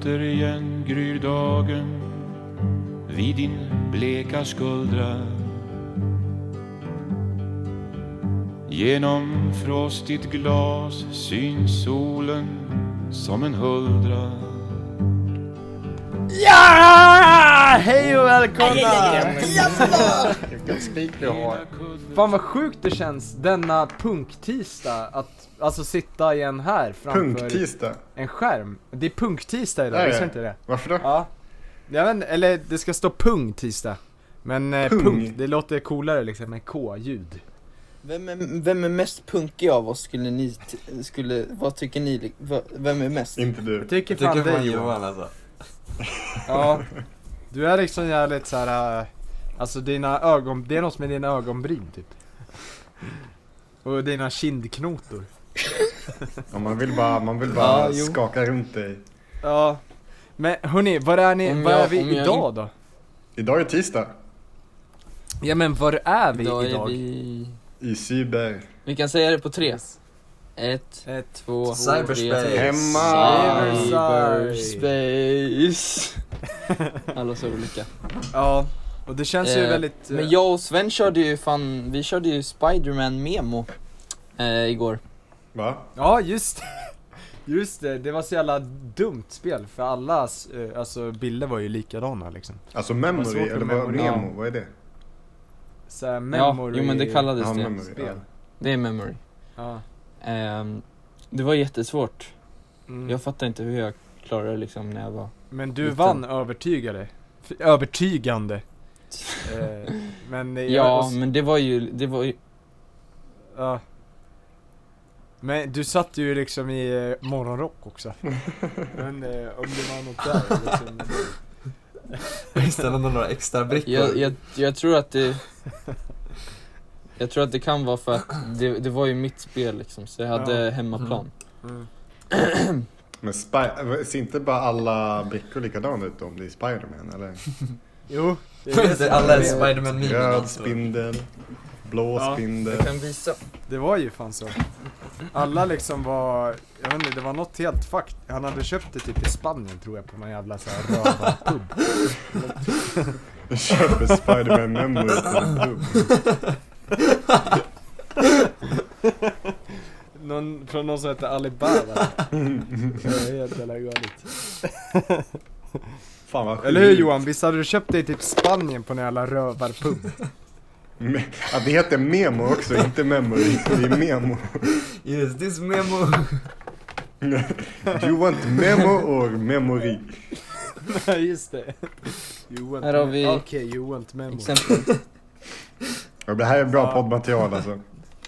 Återigen gryr dagen vid din bleka skuldra. Genom frostigt glas syns solen som en huldra. Hej och välkomna! Vilken spik du har. Fan vad sjukt det känns denna punktisdag att alltså sitta igen här framför Punktisdag. en skärm. Det är punktisdag idag, visste inte det? Varför då? Ja. Jag vet inte, eller det ska stå pung-tisdag. Men eh, Pung? punk, det låter coolare liksom med K-ljud. Vem är, vem är mest punkig av oss skulle ni, skulle, vad tycker ni, vem är mest? Inte du. Jag tycker Jag fan tycker det fan. Johan alltså. Ja. Du är liksom jävligt såhär, äh, alltså dina ögon, det är något med dina ögonbryn typ. Och dina kindknotor. Ja, man vill bara, man vill bara Ja, skaka runt dig. Ja. Men hörni, var är ni, Om var jag- är vi om jag idag då? Idag är tisdag. Ja men var är vi Idag idag? är vi, I cyber. vi kan säga det på tre. Ett, Ett, två, Cyberspace. tre. Hemma. Cyberspace. Alla så olika. Ja. Och det känns ju Eh, väldigt... eh, Men jag och Sven körde ju fan, vi körde ju Spiderman Memo eh, igår. Va? Ja just. Just det, det var så jävla dumt spel för allas, eh, alltså bilder var ju likadana liksom. Alltså memory, eller vad, memo, vad är det? Såhär memory... Ja, jo men det kallades Ja, det. memory. spel. Ja. Det är memory. Ja. Ehm, det var jättesvårt. Mm. Jag fattar inte hur jag klarade det liksom när jag var Men du Liten. vann övertygade. Övertygande. eh, men eh, Ja, och- men det var ju, det var ju, ja. Men du satt ju liksom i eh, morgonrock också. men eh, om det var något där liksom. Ställa några extra brickor. jag, jag, jag tror att det Jag tror att det kan vara för att det, det var ju mitt spel liksom, så jag hade Ja. hemmaplan Mm. Men Spy- ser inte bara alla brickor likadana ut om det är Spiderman eller? Jo, det är det Alla är Spiderman Röd spindel, blå Ja. spindel. Jag kan visa det var ju fan så. Alla liksom var, jag vet inte, det var något helt fakt. Han hade köpt det typ i Spanien tror jag på någon jävla såhär rövarpub. Köper Spiderman memory på en pub. Någon, från någon som heter Alibaba. Det är helt jävla galet. Fan vad sjukt. Eller hur Johan? Visst hade du köpt det i typ Spanien på en jävla rövarpub? Me- Ja, det heter memo också, inte memory. Det är memo. Is this memo? Do you want memo or memory? Nej just det. You want Här har vi Okej, you want memo. exempel Ja, det här är bra Ja. poddmaterial alltså.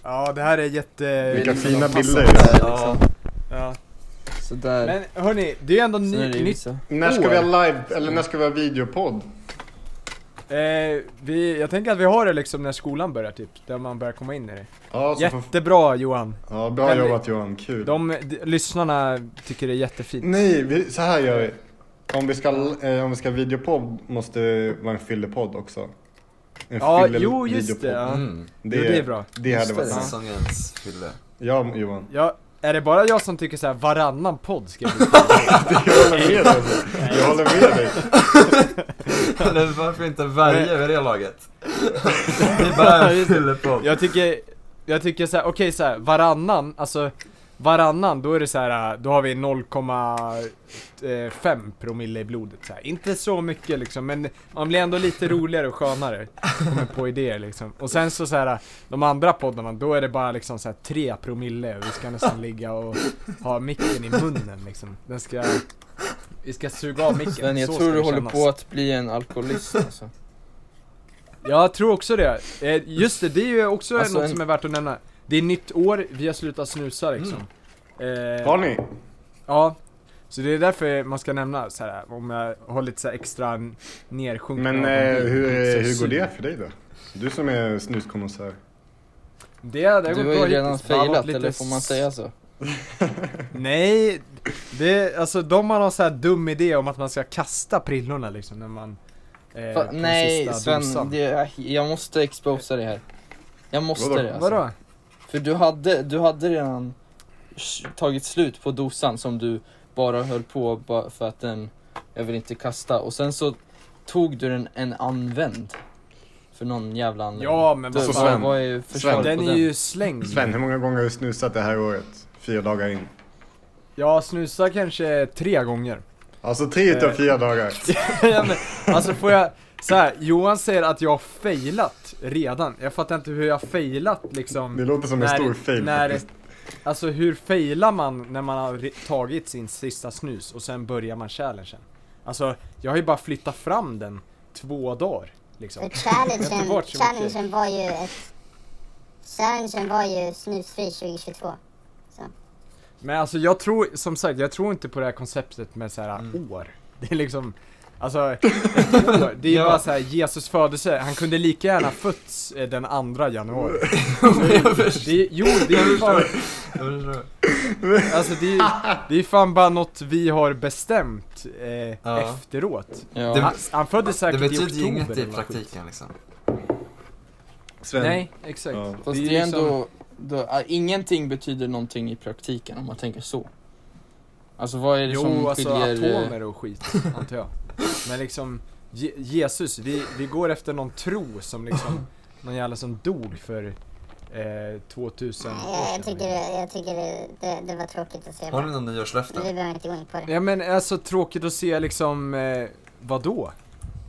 Ja det här är jätte... Vilka fina de bilder. Ja. liksom. Ja. Sådär, Men hörni, det är ändå är det ny, ju nytt. När ska vi ha live, eller när ska vi ha videopodd? Eh, vi, jag tänker att vi har det liksom när skolan börjar typ, där man börjar komma in i det. Ja, så får, Jättebra Johan. ja bra vi- jobbat Johan, kul. De, d- lyssnarna tycker det är jättefint. Nej, vi, så här gör vi. Om vi ska, eh, om vi ska videopodd måste det vara en fyllepodd också. En Ja, fylle- jo just det. Ja. Mm. Det, Jo, det är bra. Det hade varit nice. Säsongens fylle. Ja, Johan. Ja, är det bara jag som tycker så här varannan podd ska bli Jag håller med dig. alltså. Jag håller med dig. Eller varför inte varje vid det laget? Det är bara en fyllepodd. Jag tycker, jag tycker så här, okej så här, varannan, alltså varannan, då är det så här, då har vi 0,5 promille i blodet så här. Inte så mycket liksom, men man blir ändå lite roligare och skönare. Kommer på idéer liksom. Och sen så så här, de andra poddarna, då är det bara liksom så här 3 promille vi ska nästan ligga och ha micken i munnen liksom. Den ska, vi ska suga av micken. Men jag så tror ska du håller kännas. på att bli en alkoholist alltså. Jag tror också det. Eh, just det, det är ju också Alltså något en- som är värt att nämna. Det är nytt år, vi har slutat snusa liksom. Eh, Har ni? Ja. Så det är därför man ska nämna så här om jag har lite så här extra n- nersjunkna Men eh, hur, hur går det för dig då? Du som är snuskonnässör. Det, det har Du gått har ju bra redan. Det har varit failat, lite eller får man säga så? Nej, det, alltså de har någon så här dum idé om att man ska kasta prillorna liksom när man eh, Fa- nej Sven, det, jag måste exposa det här Jag måste Vadå? det alltså. Vadå? För du hade, du hade redan tagit slut på dosan som du bara höll på bara för att den, jag vill inte kasta. Och sen så tog du den en använd. För någon jävla anledning. Ja men vad Så. Sven, vad, är försvaret Den är den? ju slängd. Sven, hur många gånger har du snusat det här året? Fyra dagar in. Jag snusar kanske tre gånger. Alltså tre utav Eh. fyra dagar. ja, men, alltså får jag, så här, Johan säger att jag har failat redan. Jag fattar inte hur jag har failat liksom. Det låter som en när- stor fail när- faktiskt. Alltså hur failar man när man har tagit sin sista snus och sen börjar man challengen? Alltså, jag har ju bara flyttat fram den två dagar liksom. För challengen, så challengen var ju ett... Challengen var ju snusfri 2022. Men alltså jag tror, som sagt, jag tror inte på det här konceptet med så här Mm. år. Det är liksom, alltså, det är ju Ja. bara så här Jesus födelse, han kunde lika gärna fötts eh, den andra januari. Det är, jo, det är ju fan, alltså det är, det är fan bara något vi har bestämt eh, Ja. efteråt. Ja. Det- Han, han föddes Det säkert i betyder oktober ju inget i praktiken liksom. Sven, Nej, exakt. Ja. Fast det är liksom- ändå, då, äh, ingenting betyder någonting i praktiken om man tänker så. Alltså vad är det som Jo, alltså skiljer... eh, atomer och skit, antar jag. Men liksom, Je Jesus, vi, vi går efter någon tro som liksom, någon jävla som dog för eh, 2000 år Nej, jag, sedan. tycker, det- jag tycker det, det, det var tråkigt att se. Har ni någon Men vi behöver inte gå in på det. Ja men alltså tråkigt att se liksom, eh, vadå?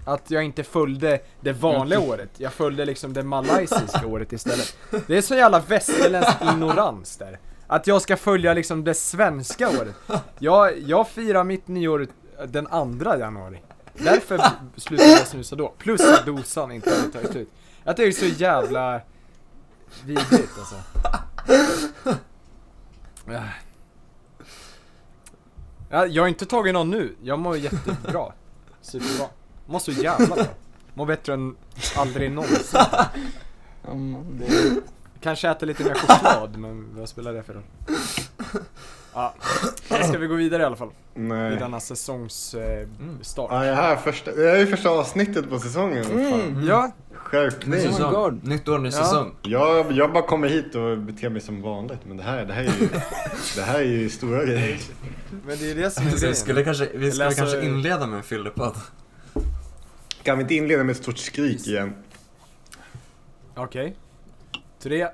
Att jag inte följde det vanliga året, jag följde liksom det malaysiska året istället. Det är så jävla västerländsk ignorans där. Att jag ska följa liksom det svenska året. Jag, jag firar mitt nyår den andra januari. Därför slutade jag snusa då. Plus att dosan inte hade tagit slut. Jag tycker det är så jävla vidrigt alltså. Ja. Ja, jag har inte tagit någon nu. Jag mår jättebra. Superbra. Mår så jävla bra. Mår bättre än aldrig någonsin. Kanske äter lite mer choklad, men vad spelar det för roll? Ja, ska vi gå vidare i alla fall? I Nej. denna säsongsstart. Eh, start. Ja, det här är första, det här är första avsnittet på säsongen. Mm. Ja, Skärpning. Säsong. Nytt år, ny Ja. säsong. Jag, jag bara kommer hit och beter mig som vanligt, men det här, det här är ju, det här är ju stora grejer. men det är det som är Vi grejen. skulle kanske, vi skulle alltså- kanske inleda med en fyllepodd. Kan vi inte inleda med ett stort skrik igen? Okej. Tre,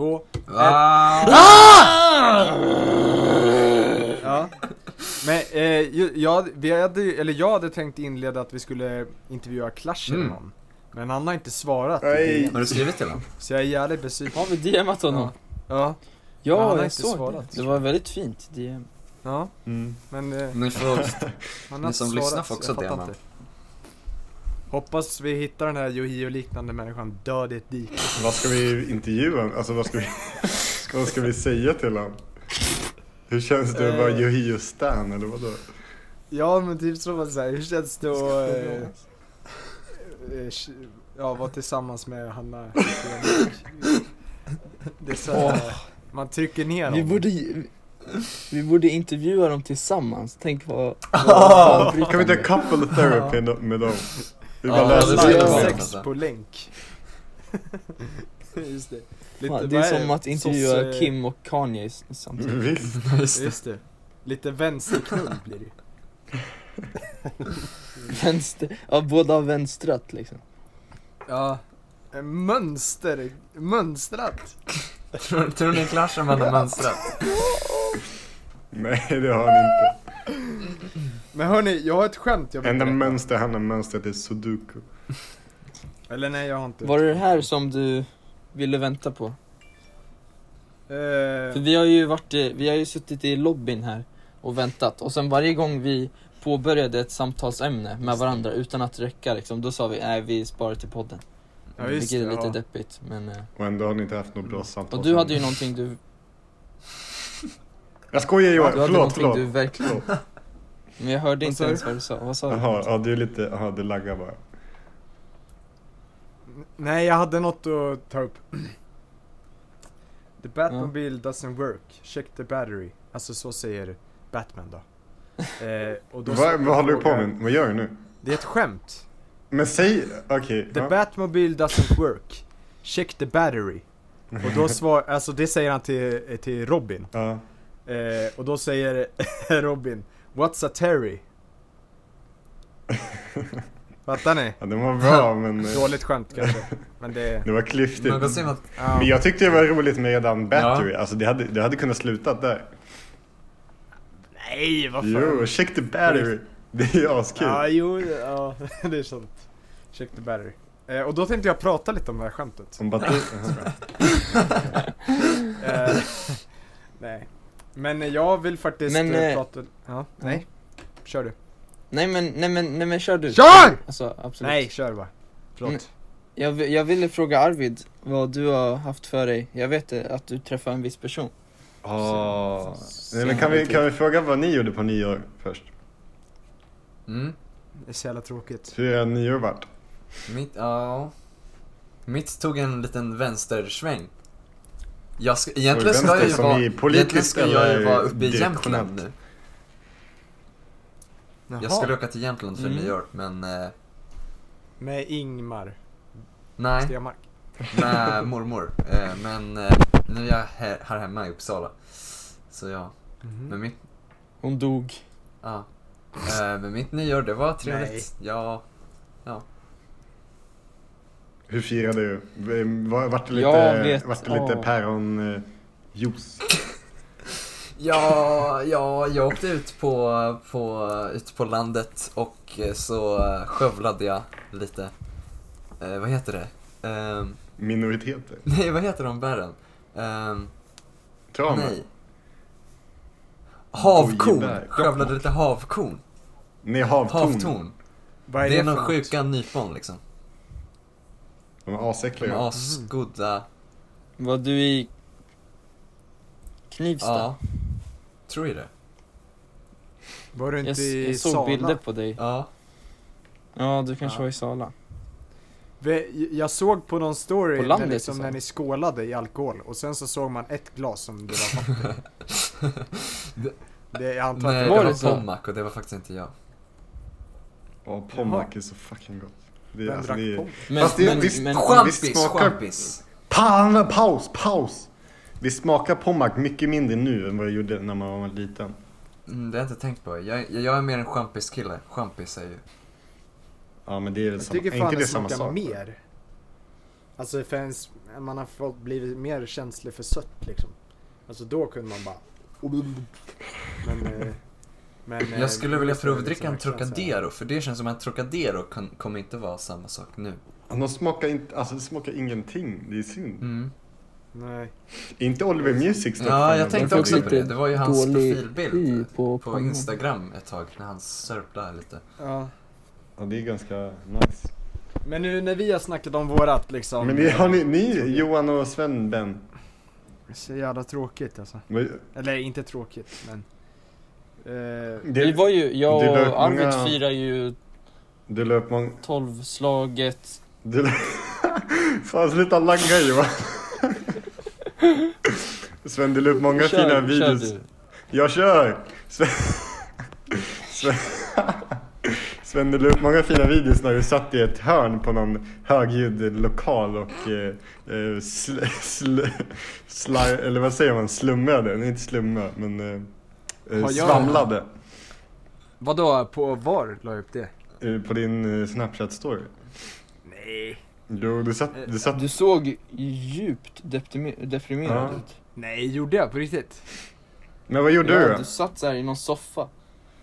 två, Ah! ja. Men eh, jag, vi hade, eller jag hade tänkt inleda att vi skulle intervjua Clash eller Mm. någon. Men han har inte svarat. Nej. Har du skrivit till honom? Så jag är jävligt besviken. har vi DMat honom? Ja. Ja, Men han har jag inte såg svarat. det. Det var väldigt fint DM. Ja, Mm. men eh, Ni får, han har Ni inte som svarat, lyssnar får så också jag fattar DMa. inte. Hoppas vi hittar den här Yohio-liknande människan död i ett dike. Vad ska vi intervjua? Alltså vad ska vi, vad ska vi säga till honom? Hur känns det att vara Eh. Yohio Stan eller vadå? Ja men typ så var det så här, hur känns det att eh, eh, ja, vara tillsammans med Hanna Det är så här, man trycker ner Vi dem. borde, vi borde intervjua dem tillsammans. Tänk vad... Kan vi inte couple therapy med dem? Vi bara Ja. Live sex på länk. Just det. Lite, Fan, vad det är det? som att intervjua Sosse- Kim och Kanye samtidigt. Visst. Just. Just det. Lite vänsterknull blir det. Vänster, ja båda har vänstrat liksom. Ja. Mönster, mönstrat. Tror, tror ni man har mönstrat? Nej det har han inte. Men hörni, jag har ett skämt jag vill Enda berätta. mönster han har mönstrat är sudoku. Eller nej, jag har inte. Var det det här som du ville vänta på? Eh, För vi har ju varit, eh, vi har ju suttit i lobbyn här och väntat och sen varje gång vi påbörjade ett samtalsämne med varandra utan att räcka liksom, då sa vi nej vi sparar till podden. Ja, just Vilket är det, lite ja. deppigt men... eh, Och ändå har ni inte haft något bra samtal. Och du hade ju någonting du, Jag skojar Johan, du hade förlåt, någonting förlåt. du verkligen... Men jag hörde inte ens du? vad du sa, vad sa du? Jaha, ja du är lite, jaha det laggar bara. Nej, jag hade något att ta upp. The Batmobile doesn't work. Check the battery. Alltså så säger Batman då. Eh, och då Vad, vad håller du på med? Vad gör du nu? Det är ett skämt. Men säg, okej. The ja. Batmobile doesn't work. Check the battery. Och då svar, alltså det säger han till, till Robin. Ja. Eh, och då säger Robin, What's a Terry? Fattar ni? Ja, den var bra men eh, Dåligt skämt kanske. Men det... det var klyftigt. Att, Ja. Men jag tyckte det var roligt med redan Battery, alltså det hade, det hade kunnat sluta där. Nej, vad fan. Jo, check the battery. Det är ju askul. Ja, jo, ja, det är sant. Check the battery. Eh, och då tänkte jag prata lite om det här skämtet. Som batteri... Eh, nej. Men jag vill faktiskt Men, eh, eh, prata... Ja, nej. Kör du. Nej men, nej men, nej men kör du. Kör! Alltså absolut. Nej, kör bara. Förlåt. Mm. Jag, jag ville fråga Arvid vad du har haft för dig. Jag vet eh, att du träffade en viss person. Ah. Nej, men kan vi, kan vi fråga vad ni gjorde på nyår först? mm, Det är så jävla tråkigt. Hur har nyår varit? mitt, ja. Mitt tog en liten vänstersväng. Jag ska, egentligen ska jag ju vara, egentligen ska jag ju vara uppe i? Jämtland nu. Jag skulle åka till Jämtland för Mm. nyår, men eh, Med Ingmar nej, Stenmark. med mormor. Eh, men eh, nu är jag här, här hemma i Uppsala. Så ja, Mhm. men mitt, Hon dog. ja. Eh, men mitt nyår, det var trevligt. Ja, Hur firade du? Var, vart det lite, vet- vart det lite ja. päronjuice? Ja, ja, jag åkte ut på, på, ut på landet och eh, så eh, skövlade jag lite. Eh, vad heter det? Ehm, Minoriteter? nej, vad heter de bären? Ehm, Tranor? nej. Havkorn! Skövlade lite havkorn. Nej, havtorn. Havtorn. Är Det är för någon sjuka nypon liksom. De är De asäckliga. är asgoda. Var du i Knivsta? Ja. Tror ju det. Var du Jag, inte s- i jag såg Sala? bilder på dig. Ja. Ja, du kanske Ja. var i Sala. Jag såg på någon story På när, landet, liksom, liksom. när ni skålade i alkohol och sen så såg man ett glas som det var vatten i. Det, jag antar Nej, det Var var det så? Pommac och det var faktiskt inte jag. Ja, Pommac är så fucking gott. Det är, Vem alltså, drack pommes? Men, Fast det- men, visst- men, Cham- Champis, visst smakar- champis. Pa, paus, paus! Det smakar Pommac mycket mindre nu än vad det gjorde när man var liten. Mm, det har jag inte tänkt på. Jag, jag är mer en champiskille. Champis är ju... Ja men det är väl Jag samma, tycker är fan inte det samma smakar sak? mer. Alltså för ens, man har fått blivit mer känslig för sött liksom. Alltså då kunde man bara... Men... eh, men eh, Jag skulle vilja det provdricka en liksom här- Trocadero, för det känns som att Trocadero kan, kommer inte vara samma sak nu. De smakar inte, alltså det smakar ingenting. Det är synd. Mm. Nej. Inte Oliver Music dock, Ja, jag tänkte också på det. Det var ju hans profilbild på på. Instagram ett tag, när han sörplade lite. Ja. Ja, det är ganska nice. Men nu när vi har snackat om vårat liksom. Men ni, har ni, ni, Johan och Sven, Ben? Så jävla tråkigt alltså. vad- Eller inte tråkigt men. Eh, Det, vi var ju, jag det och var många- Arvid firar ju la upp många... tolvslaget. Du la... Fan sluta lagga Johan. Sven, du upp många fina Kör, kör videos. du. Jag kör! Sven, Sven, Sven du upp många fina videos när du satt i ett hörn på någon högljudd lokal och eh, eh, sl, sl, sla, eller vad säger man, slumrade? Nej inte slumra, men eh, eh, jag- svamlade vadå, på var la jag upp det? eh, på din eh, Snapchat-story. Nej. Jo, du satt, du satt Du såg djupt deprime- deprimerad Ja. ut. Nej, gjorde jag på riktigt? Men vad gjorde Ja, du då? du satt så här i någon soffa.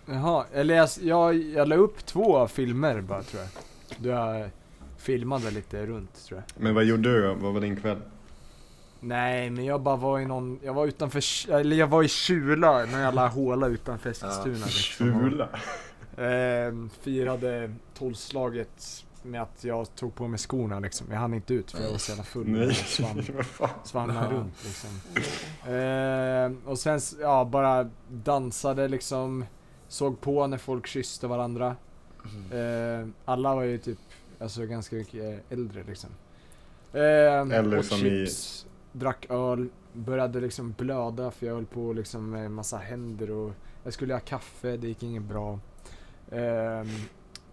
Jaha, eller jag, jag, jag la upp två filmer bara tror jag. Då jag filmade lite runt tror jag. Men vad gjorde du då? Vad var din kväll? Nej, men jag bara var i någon, jag var utanför, eller jag var i Kjula, någon jävla håla utanför Eskilstuna liksom. Kula? Ehm, firade tolvslaget med att jag tog på mig skorna liksom. Jag hann inte ut för jag var så jävla full Nej, och svann, vad fan? svannade Ja. runt liksom. Ehm, och sen, ja, bara dansade liksom. Såg på när folk kysste varandra. Ehm, alla var ju typ, alltså ganska mycket äldre liksom. Äldre åt som i- chips, drack öl, började liksom blöda för jag höll på liksom med massa händer och jag skulle ha kaffe, det gick inget bra. Ehm,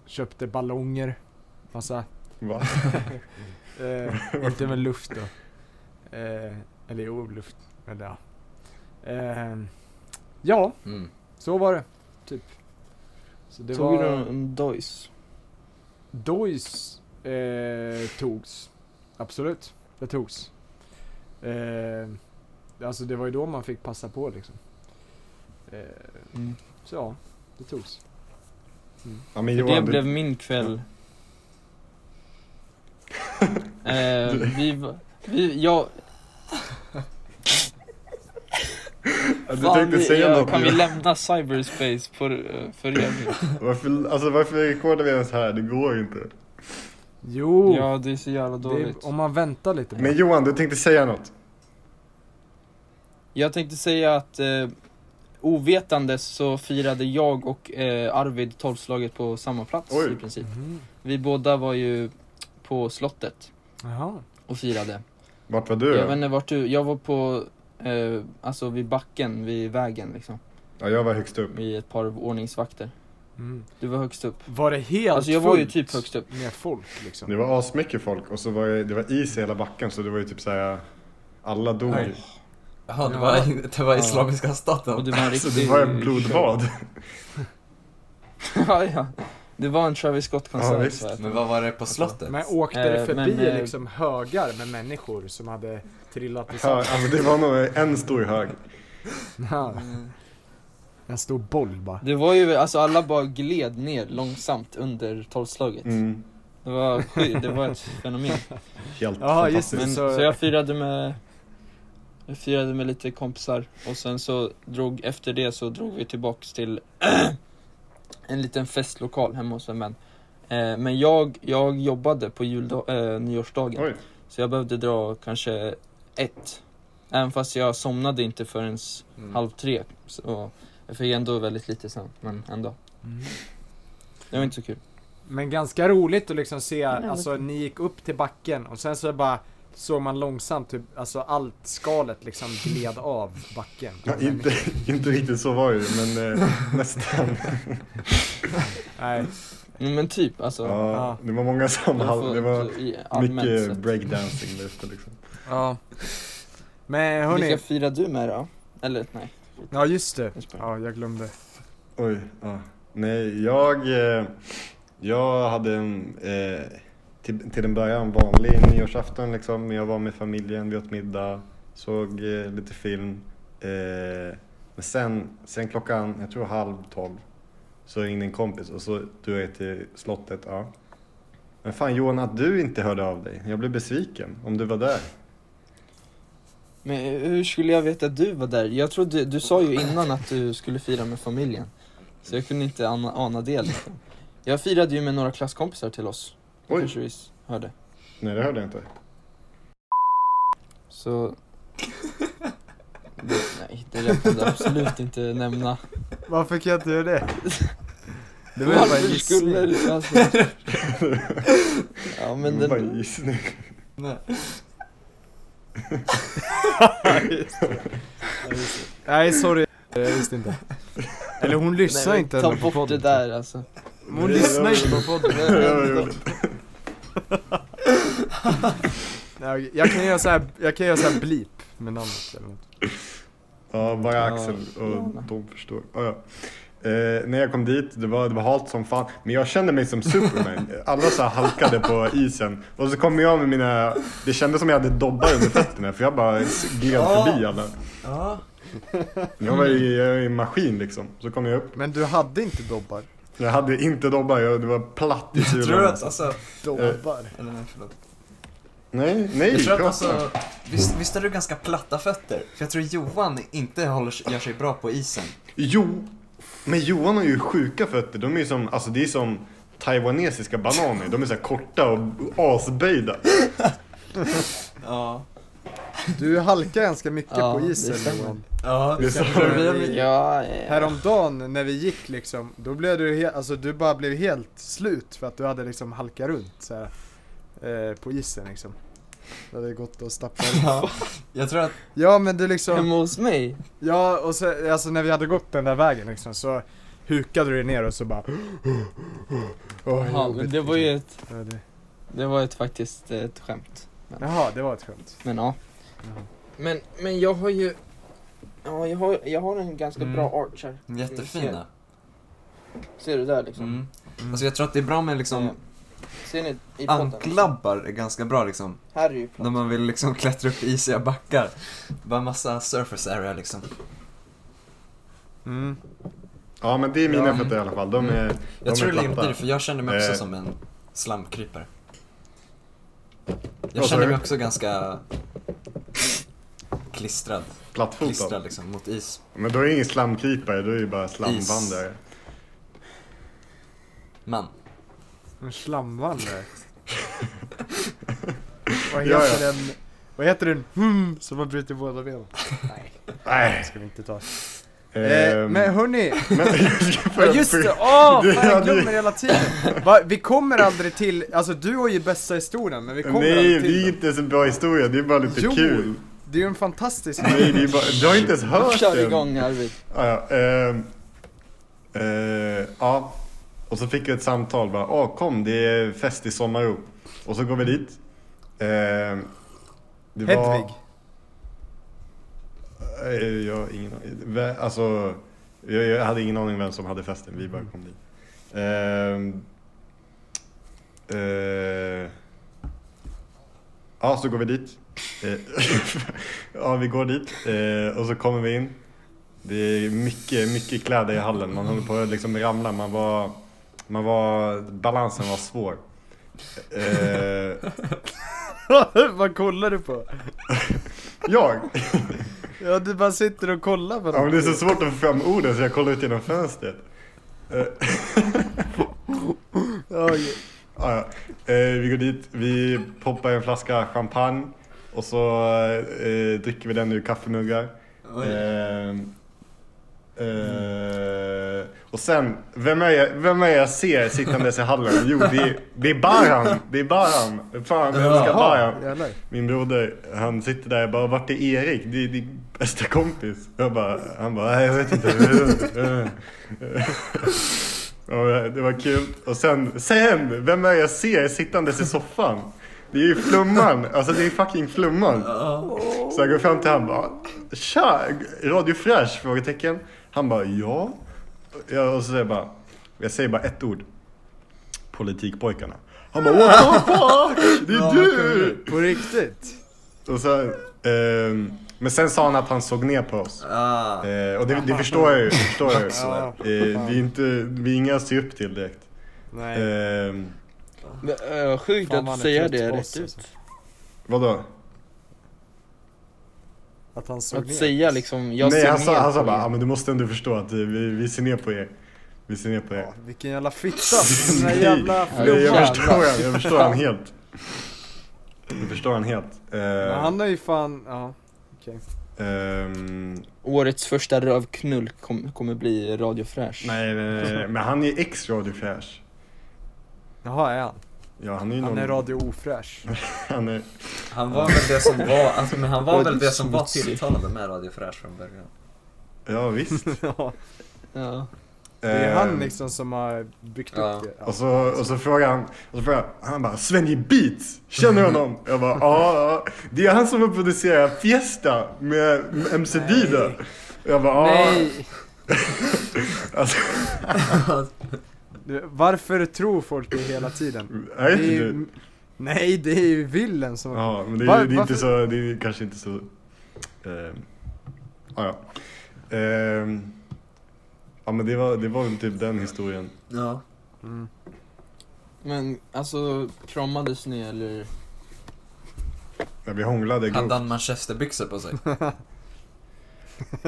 köpte ballonger, massa. Va? Eh, inte med luft då. Eh, eller jo, luft. Eller ja. Ehm, Ja, Mm. så var det. Typ. Så det Tog du var... en Dois? Dois eh, togs. Absolut, det togs. Eh, alltså det var ju då man fick passa på liksom. Eh, Mm. så ja, det togs. Ja, men Johan, det du- blev min kväll. eh, vi, vi, jag, du fan, tänkte säga jag, något kan vi lämna cyberspace för, eh, för evigt? Varför, alltså varför rekordar vi ens här? Det går ju inte. Jo, Ja, det är så jävla det, dåligt. om man väntar lite. Men Johan, du tänkte säga något? Jag tänkte säga att eh, ovetandes så firade jag och eh, Arvid tolvslaget på samma plats Oj. i princip. Mhm. Vi båda var ju på slottet Jaha. och firade. Vart var du Jag vet inte vart du, jag var på, eh, alltså vid backen, vid vägen liksom. Ja, jag var högst upp. Vid ett par ordningsvakter. Mm. Du var högst upp. Var det helt Alltså jag var ju typ högst upp. Med folk liksom? Det var asmycket folk och så var det, det var is i hela backen så det var ju typ såhär Alla dog. Oj. Jaha, det Ja. var, det var Ja. Islamiska staten. Och det var en Så det var ett blodbad. ja, ja. Det var en Travis Scott-konsert. Ja, Men vad var det på slottet? Men åkte det Eh, förbi men, eh, liksom högar med människor som hade trillat i Hö- sand? Alltså det var nog en stor hög. Ja, Mm. En stor boll bara. Det var ju, alltså alla bara gled ner långsamt under tolvslaget. Mm. Det var det var ett fenomen. Helt Ja, just det. Men, så- så, jag firade med Jag firade med lite kompisar och sen så drog, efter det så drog vi tillbaks till en liten festlokal hemma hos en vän. Eh, men jag, jag jobbade på juldag, eh, nyårsdagen. Oj. Så jag behövde dra kanske ett. Även fast jag somnade inte förrän Mm. halv tre. Så jag fick ändå väldigt lite sen, men ändå. Mm. Det var inte så kul. Men ganska roligt att liksom se, alltså ni gick upp till backen och sen så bara såg man långsamt typ, alltså allt skalet liksom gled av backen. Ja, inte, inte riktigt så var det ju, men eh, nästan. Nej, Mm, Men typ, alltså. Ja, det var många som jag hade, får- det var mycket breakdancing där ute liksom. ja. Men hörni, Vilka firar du med då? Eller nej. Ja just det. Ja, jag glömde. Oj, ja. Nej, jag, eh, jag hade en, eh, till, till en början vanlig nyårsafton liksom. Jag var med familjen, vi åt middag, såg eh, lite film. Eh, men sen, sen klockan, jag tror halv tolv, så ringde en kompis och så drog jag till slottet. Ja. Men fan Johan, att du inte hörde av dig. Jag blev besviken om du var där. Men hur skulle jag veta att du var där? Jag trodde, du sa ju innan att du skulle fira med familjen. Så jag kunde inte ana, ana det liksom. Jag firade ju med några klasskompisar till oss. Oj. kanske vi hörde. Nej, det hörde jag inte. Så... Det, nej, det där kan du absolut inte nämna. Varför kan jag inte göra det? Det var bara en gissning. alltså... Ja men det var en den... gissning. Nej. Nej, sorry. Jag visste inte. Eller hon lyssnar Nej, inte Ta på bort podden. det där alltså. Hon Nej, lyssnar jag- inte på podden. Ja. Nej, Jag kan göra så här, jag kan göra så här bleep med namnet eller något. Ja, bara Ja, Axel och gärna. de förstår. Ja, ja. Eh, när jag kom dit, det var, det var halt som fan. Men jag kände mig som Superman. Alla så här halkade på isen. Och så kom jag med mina... Det kändes som jag hade dobbar under fötterna för jag bara gled Ja. förbi alla. Ja. Jag var i, jag var i en maskin liksom. Så kom jag upp. Men du hade inte dobbar? Jag hade inte dobbar, jag, det var platt i Jag tror att alltså, Dobbar? eller nej förlåt. Nej, nej, Jag tror att alltså, visst, visst har du ganska platta fötter? För jag tror Johan inte håller, gör sig bra på isen. Jo, men Johan har ju sjuka fötter. De är ju som, alltså det är som taiwanesiska bananer. De är så här korta och asböjda. Ja. Du halkar ganska mycket Ja, på isen stämmer. Johan. Ja, Det är så- vi Ja, eh, Häromdagen när vi gick liksom, då blev du helt, alltså du bara blev helt slut för att du hade liksom halkat runt så här, eh, på isen liksom. Du hade gått och stappat ja. Jag tror att, Ja men du liksom, hemma hos mig? ja och så, alltså när vi hade gått den där vägen liksom så hukade du dig ner och så bara Åh, Ja, men det var ju ett, Ja, det- det var ett faktiskt ett skämt. Jaha, det var ett skämt. Men ja. Jaha. Men, men jag har ju Ja, jag har, jag har en ganska Mm. bra arch här. Jättefina. Ser du där liksom? Mm. Alltså jag tror att det är bra med liksom Eh, Ser ni i podden? Anklabbar är ganska bra liksom. Här är ju När man vill liksom klättra upp isiga backar. Bara massa surface area liksom. Mm. Ja men det är mina Ja. fötter i alla fall. De är, de Jag tror är det i platta. det, för jag känner mig också Eh. som en slamkrypare. Jag känner mig också ganska klistrad. Plattfotad. Klistrad liksom, mot is. Men då är det ingen slamkrypare, då är det bara slamvandrare. Man. En slamvandrare. Vad Ja, heter ja. den? Vad heter den? Hmm, som har brutit båda benen? Nej, Nej. det ska vi inte ta. Ehm, Eh, men hörni, men, ja just det! Åh! Det fan jag glömmer hela tiden! Va, vi kommer aldrig till, alltså du har ju bästa historien men vi kommer Nej, aldrig det till är den. inte så bra historia, det är bara lite Jo. kul. Det är ju en fantastisk Nej, det är bara, du har inte ens hört Kör den. igång Arvid. Ja, ja, ehm, eh, ja. Och så fick jag ett samtal bara, åh kom det är fest i Sommaro. Och så går vi dit. Ehm, det var- Hedvig. Eh, Jag ingen. Vä- Alltså, jag, jag hade ingen aning vem som hade festen, vi bara kom dit. Ehm, eh, ja, så går vi dit. Eh, ja, vi går dit eh, och så kommer vi in. Det är mycket, mycket kläder i hallen. Man håller på att liksom ramla. Man var, man var, balansen var svår. Eh, Vad kollar du på? jag? Ja du bara sitter och kollar på Ja, men det är så svårt att få fram orden så jag kollar ut genom fönstret. Ja, okej. Ja, ja. Eh, vi går dit, vi poppar en flaska champagne och så eh, dricker vi den ur kaffemuggar. Eh, eh, och sen, vem är, jag, vem är jag ser sittandes i hallen? Jo, det är, det är Baran! Det är Baran! Fan, jag älskar Baran! Min broder, han sitter där och bara, vart är Erik? Det är din bästa kompis. Jag bara, han bara, nej jag vet inte. Det var kul. Och sen, sen, vem är jag ser sittandes i soffan? Det är ju Flumman, alltså det är fucking Flumman. Så jag går fram till honom bara, tja, Radio Fresh? Frågetecken. Han bara, ja. ja och så säger jag bara, jag säger bara ett ord. Politikpojkarna. Han bara, what the fuck? Det är du! På riktigt? Och så, ehm, men sen sa han att han såg ner på oss. Ah. Eh, och det, det förstår jag ju. Det förstår jag ju. Eh, vi, är inte, vi är inga att se upp till direkt. Nej. Ehm, Men, äh, Sjukt Fan, att säga det rätt ut. alltså. vadå? Att han såg Att ner. säga liksom, jag Nej ser han sa, ner han sa bara, ah, men du måste ändå förstå att eh, vi, vi ser ner på er. Vi ser ner på er. Ja, vilken jävla fitta! Nej, jävla Ja, Nej, jag förstår han, jag förstår han helt. Jag förstår han helt. Eh, Men han har ju fan, ja. Okej. ehm, Årets första rövknull kom, kommer bli Radio Fräsch. nej, nej, nej, nej, men han är ex Radio Flash. Jaha, är han? Ja, han är Han någon... är radio ofräsch. Han är... Han var väl det som var, alltså, men han var väl det som var tilltalande med Radio Fräsch från början. Ja, visst. ja, Ja. det är han Ehm, liksom som har byggt Ja. upp det. Ja. Och så, och så frågar han, och så frågar han, han bara Svenje Beats, känner du honom? Jag bara ja, det är han som har producerat Fiesta med MC Dida. Jag bara ja. Nej! Alltså, Varför tror folk det hela tiden? jag vet Det är ju, nej, det är ju Willen som... Ja, men det är, Var- det är inte så, det är kanske inte så... ehm, ja, ja. Ehm, ja men det var, det var väl typ den historien. Ja. Mm. Men alltså, kramades ni eller? När vi hånglade grovt. Hade han manchesterbyxor på sig?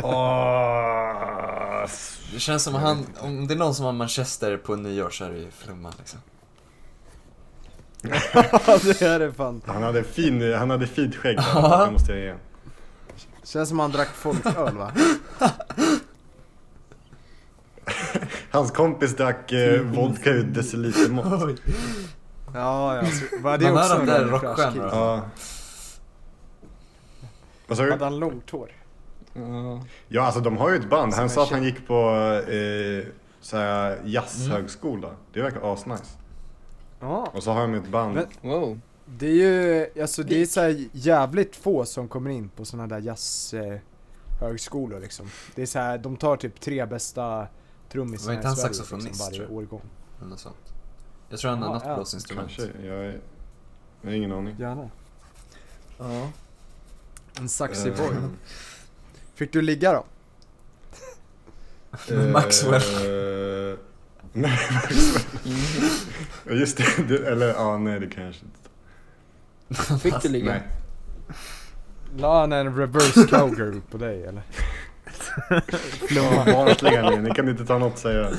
Åh, Det känns som han, om det är någon som har manchester på nyår så är det ju Flumman liksom. Det är det fan. Han hade, fin, han hade fint skägg, Ja. det måste jag ge. Känns som han drack folköl va? Hans kompis drack eh, vodka ur decilitermått. Ja, ja. Så, var det också hör en de där? Ja. Vad sa du? Hade han långt hår? Ja. Ja, alltså de har ju ett band. Han sa att han gick på eh, såhär jazzhögskola. Det verkar asnice. Ja. Och så har de ett band. Men- Wow. Det är ju, alltså det är så här jävligt få som kommer in på såna där jazz... Eh, liksom. Det är så här, de tar typ tre bästa trummisarna Var i inte han Sverige saxofonist, liksom, varje tror jag? årgång. Eller sånt. Jag tror han har Ja, annat ja. blåsinstrument. Kanske, jag, är, jag har ingen aning. Gärna. Ja. En saxig Eh, boy. Fick du ligga då? Maxwell. eh, nej, Maxwell. Just det, eller ja, nej det kanske inte. Fick du ligga? Nej. La han en reverse cowgirl på dig eller? Ja, barnsliga ni, ni kan inte ta något säga.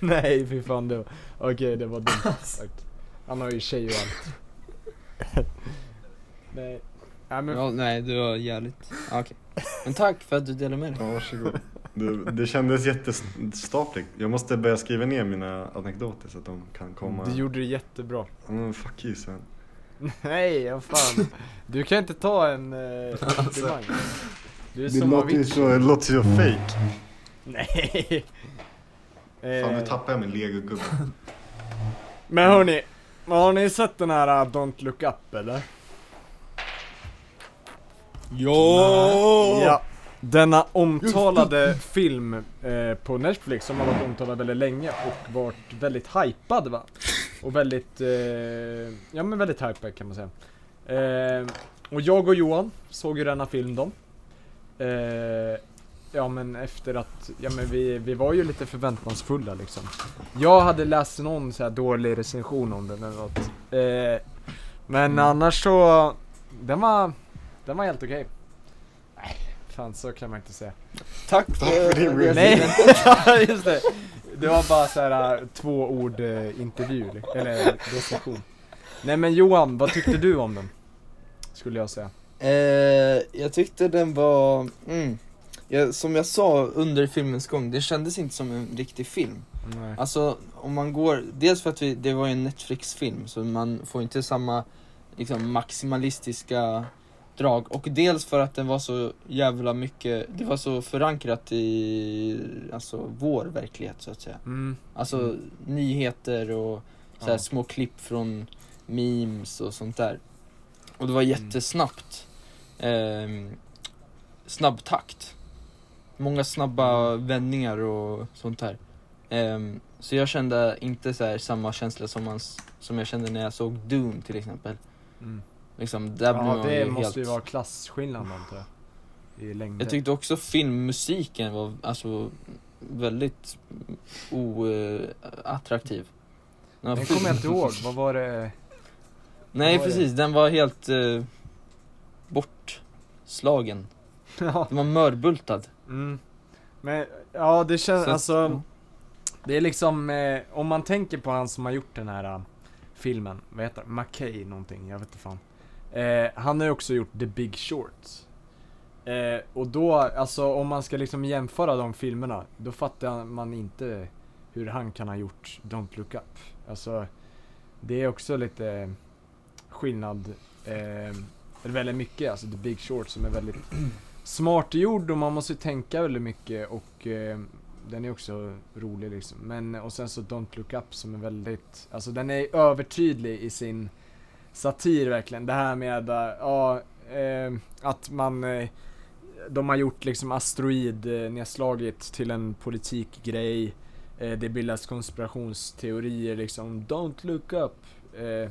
Nej fy fan det okej det var dumt sagt. Han har ju tjej och allt. Nej. Nej men Ja, nej, det var jävligt. Ja, Okej. Men tack för att du delade med dig. Ja, varsågod. Det, det kändes jättestapligt. Jag måste börja skriva ner mina anekdoter så att de kan komma. du gjorde det jättebra. Mm, fuck you Sven. Nej, vad fan. Du kan inte ta en eh, komplimang. Du är Det som låter ju så, det låter så fake. Nej. Fan nu Eh, tappar jag min legogubbe. men hörni, har ni sett den här uh, Don't Look Up eller? Ja! Ja. Denna omtalade film eh, på Netflix som har varit omtalad väldigt länge och varit väldigt hypad va? Och väldigt, eh, ja men väldigt hypad kan man säga. Eh, och jag och Johan såg ju denna film då. Eh, ja men efter att, ja men vi, vi var ju lite förväntansfulla liksom. Jag hade läst någon så här dålig recension om den eller något. Eh, men annars så, den var, den var helt okej. Nej, fan så kan man inte säga. Tack för din för Nej, just det. Det var bara så här äh, två ord eh, intervju, eller recension. Nej men Johan, vad tyckte du om den? Skulle jag säga. Eh, jag tyckte den var, mm, jag, som jag sa under filmens gång, det kändes inte som en riktig film. Nej. Alltså om man går, dels för att vi, det var ju en Netflix-film så man får inte samma liksom, maximalistiska drag och dels för att den var så jävla mycket, det var så förankrat i alltså vår verklighet så att säga. Mm. Alltså Mm. nyheter och så Ja. små klipp från memes och sånt där. Och det var Mm. jättesnabbt. Ehm, snabb takt. Många snabba Mm. vändningar och sånt där. Ehm, så jag kände inte så här samma känsla som, man, som jag kände när jag såg Doom till exempel. Mm. Liksom, där Ja man det ju måste helt... ju vara klasskillnad antar jag. I längden. Jag tyckte också filmmusiken var alltså väldigt oattraktiv. Den kommer jag inte ihåg, vad var det? Nej var det? precis, den var helt eh, bortslagen. ja. Den var mörbultad. Mm. Men ja det känns, Så alltså Det är liksom, eh, om man tänker på han som har gjort den här eh, filmen, vad heter det? McKay någonting, jag vet inte fan. Eh, han har ju också gjort The Big Short. Eh, och då, alltså om man ska liksom jämföra de filmerna, då fattar man inte hur han kan ha gjort Don't Look Up. Alltså, det är också lite skillnad, eh, eller väldigt mycket, alltså The Big Short som är väldigt smart gjord och man måste tänka väldigt mycket och eh, den är också rolig liksom. Men, och sen så Don't Look Up som är väldigt, alltså den är övertydlig i sin satir verkligen. Det här med, eh, ja, eh, att man, eh, de har gjort liksom asteroidnedslaget eh, till en politikgrej. Eh, det bildas konspirationsteorier liksom, Don't Look Up. Eh,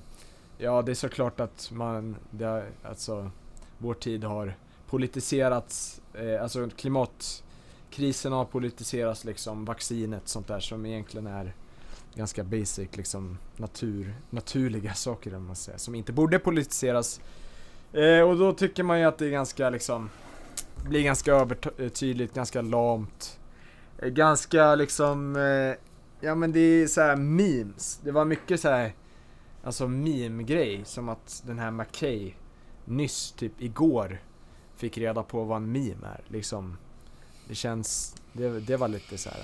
ja, det är såklart att man, det, har- alltså, vår tid har politiserats, alltså klimatkrisen har politiserats liksom, vaccinet, sånt där som egentligen är ganska basic liksom natur, naturliga saker om man säger, som inte borde politiseras. Eh, och då tycker man ju att det är ganska liksom, blir ganska övertydligt, ganska lamt. Eh, ganska liksom, eh, ja men det är så här memes. Det var mycket så här alltså meme-grej, som att den här McKay nyss, typ igår, fick reda på vad en meme är. Liksom, det känns, det, det var lite så här.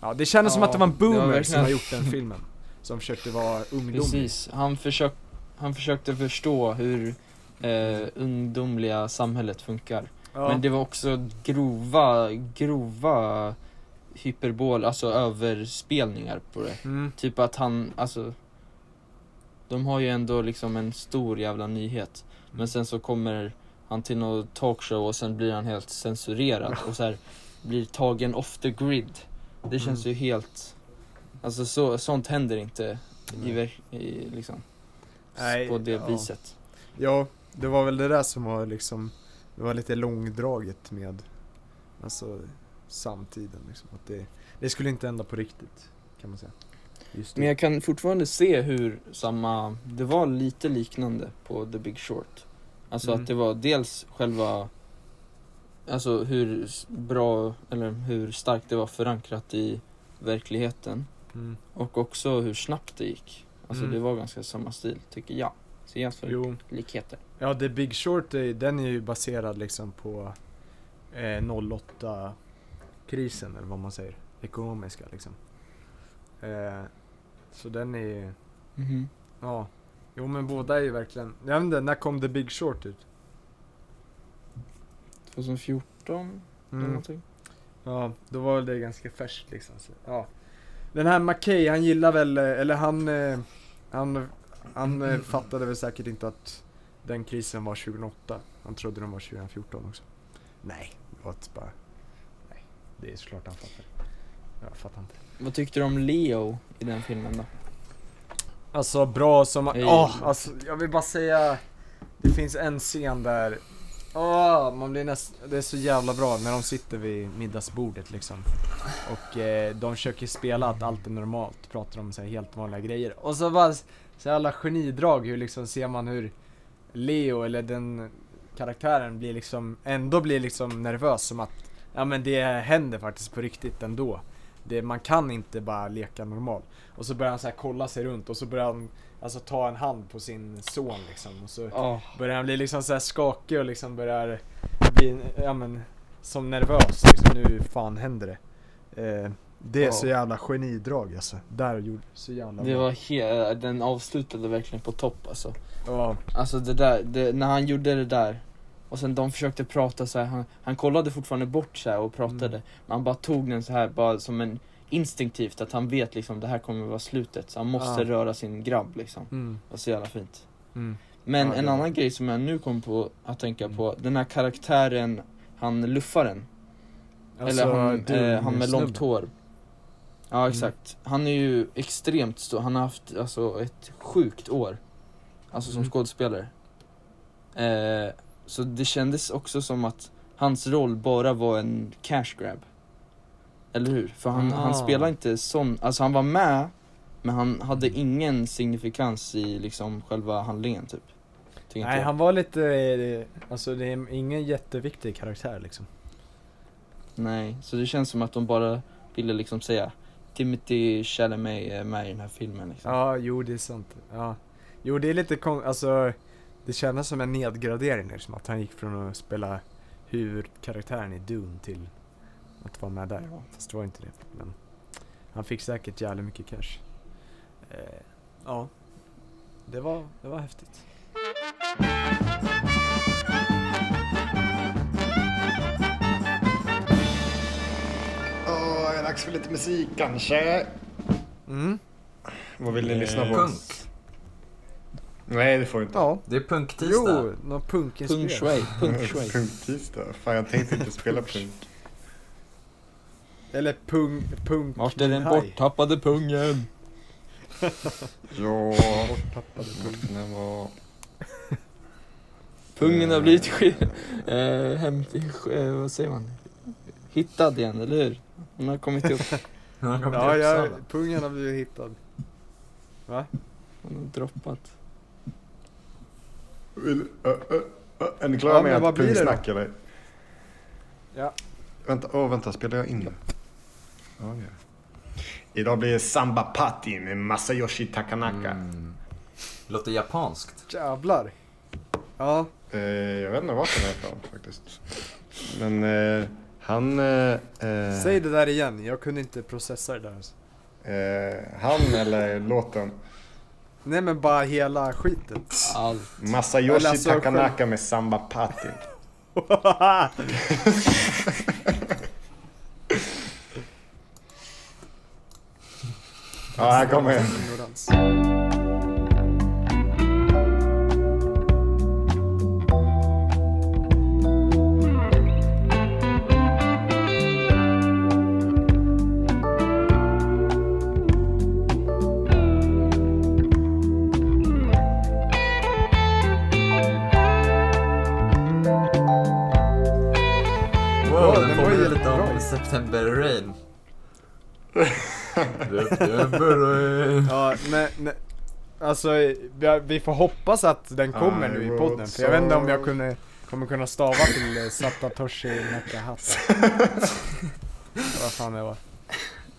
Ja, det kändes som Ja, att det var en var boomer verkligen- som har gjort den filmen. Som försökte vara ungdomlig. Precis, han, försök, han försökte förstå hur eh, ungdomliga samhället funkar. Ja. Men det var också grova, grova hyperbol, alltså överspelningar på det. Mm. Typ att han, alltså De har ju ändå liksom en stor jävla nyhet Men sen så kommer han till någon talkshow och sen blir han helt censurerad och så här blir tagen off the grid. Det känns ju helt, alltså så, sånt händer inte i, ver- i liksom, Nej, på det ja. viset. Ja, det var väl det där som var liksom, det var lite långdraget med, alltså samtiden liksom. Att det, det skulle inte hända på riktigt, kan man säga. Men jag kan fortfarande se hur samma, det var lite liknande på The Big Short. Alltså Mm. att det var dels själva, alltså hur bra, eller hur starkt det var förankrat i verkligheten. Mm. Och också hur snabbt det gick. Alltså Mm. det var ganska samma stil, tycker jag. Så jag Jo, likheter. ja The Big Short, är- den är ju baserad liksom på eh, 08-krisen eller vad man säger. Ekonomiska liksom. Eh, så den är Mhm. ja. Jo men båda är ju verkligen, jag vet inte, när kom The Big Short ut? 2014 eller Mm. någonting. Ja, då var det ganska färskt liksom. Så, ja. Den här McKay, han gillar väl, eh, eller han, eh, han, han eh, fattade väl säkert inte att den krisen var 2008. Han trodde den var 2014 också. Nej, det var bara, nej, det är såklart han fattar. Jag fattar inte. Vad tyckte du om Leo i den filmen då? Alltså bra som, åh, Hej. alltså jag vill bara säga, det finns en scen där, åh, man blir näst, det är så jävla bra när de sitter vid middagsbordet liksom. Och eh, de försöker spela att allt är normalt, pratar om så här helt vanliga grejer. Och så bara, så jävla genidrag hur liksom ser man hur Leo, eller den karaktären blir liksom, ändå blir liksom nervös som att, ja men det händer faktiskt på riktigt ändå. Det, man kan inte bara leka normal. Och så börjar han så här kolla sig runt och så börjar han alltså ta en hand på sin son liksom. Och så Ja. börjar han bli liksom så här skakig och liksom börjar bli, ja men, som nervös liksom. Nu fan händer det. Eh, det är Ja. så jävla genidrag alltså. Där gjorde så jävla Det var he- den avslutade verkligen på topp alltså. Ja, Alltså det där, det, när han gjorde det där och sen de försökte prata så här, han, han kollade fortfarande bort så och pratade. Mm. Men han bara tog den så här bara som en instinktivt att han vet liksom det här kommer vara slutet. Så han måste Ja. röra sin grabb liksom. mm, Det var så jävla fint. mm. Men Ja, en var- annan grej som jag nu kom på att tänka Mm. på, den här karaktären, han luffaren. Alltså, eller han, du, eh, han med långt hår. Ja exakt. Han är ju extremt stor, han har haft alltså ett sjukt år. Alltså som Mm. skådespelare. Eh, så det kändes också som att hans roll bara var en cash grab. Eller hur? För han, han Ah. spelar inte sån, alltså han var med men han hade ingen signifikans i liksom själva handlingen typ. Nej jag. han var lite, eh, alltså det är ingen jätteviktig karaktär liksom. Nej, så det känns som att de bara ville liksom säga Timothy Chalamet är med i den här filmen liksom. Ja, jo det är sant. Ja. Jo det är lite kon- alltså det kändes som en nedgradering liksom, att han gick från att spela huvudkaraktären i Dune till att vara med där. Ja. Fast det var inte det. Men han fick säkert jävligt mycket cash. Eh, ja, det var, det var häftigt. Åh, är dags för lite musik kanske? Mm. Vad vill ni Eh, lyssna på? Punk. Nej, det får du inte. Ja. Det är punktisdag. Jo, något Pung punkinspirerat. shui. Punktisdag? Fan, jag tänkte inte spela punk. Eller punk, punk Vart är den borttappade pungen? Ja, Borttappade punk. den var... Pungen har blivit sk- eh, hem, eh, vad säger man? Hittad igen, eller hur? Hon har kommit upp, Han har kommit Ja, till jag, pungen har blivit hittad. Va? hon har droppat. Vill, ö, ö, ö, är ni klara Ja, med då? pungsnack eller? Ja. Vänta, åh vänta, spelar jag in? Gör jag. Idag blir det Samba Party med Masayoshi Takanaka. Mm. Låter japanskt. Jävlar. Ja. Eh, jag vet inte vart den är ifrån faktiskt. Men eh, han... Eh, eh, Säg det där igen, jag kunde inte processa det där. Alltså. eh, han eller låten? Nej men bara hela skiten. Allt. Masayoshi alltså, Takanaka med Samba Party. Ja, här kommer Ja, men, men alltså vi, vi får hoppas att den kommer nu i I podden. För jag vet inte om jag kunde, kommer kunna stava till eh, Satatoshi Nakahata. Vad fan det var.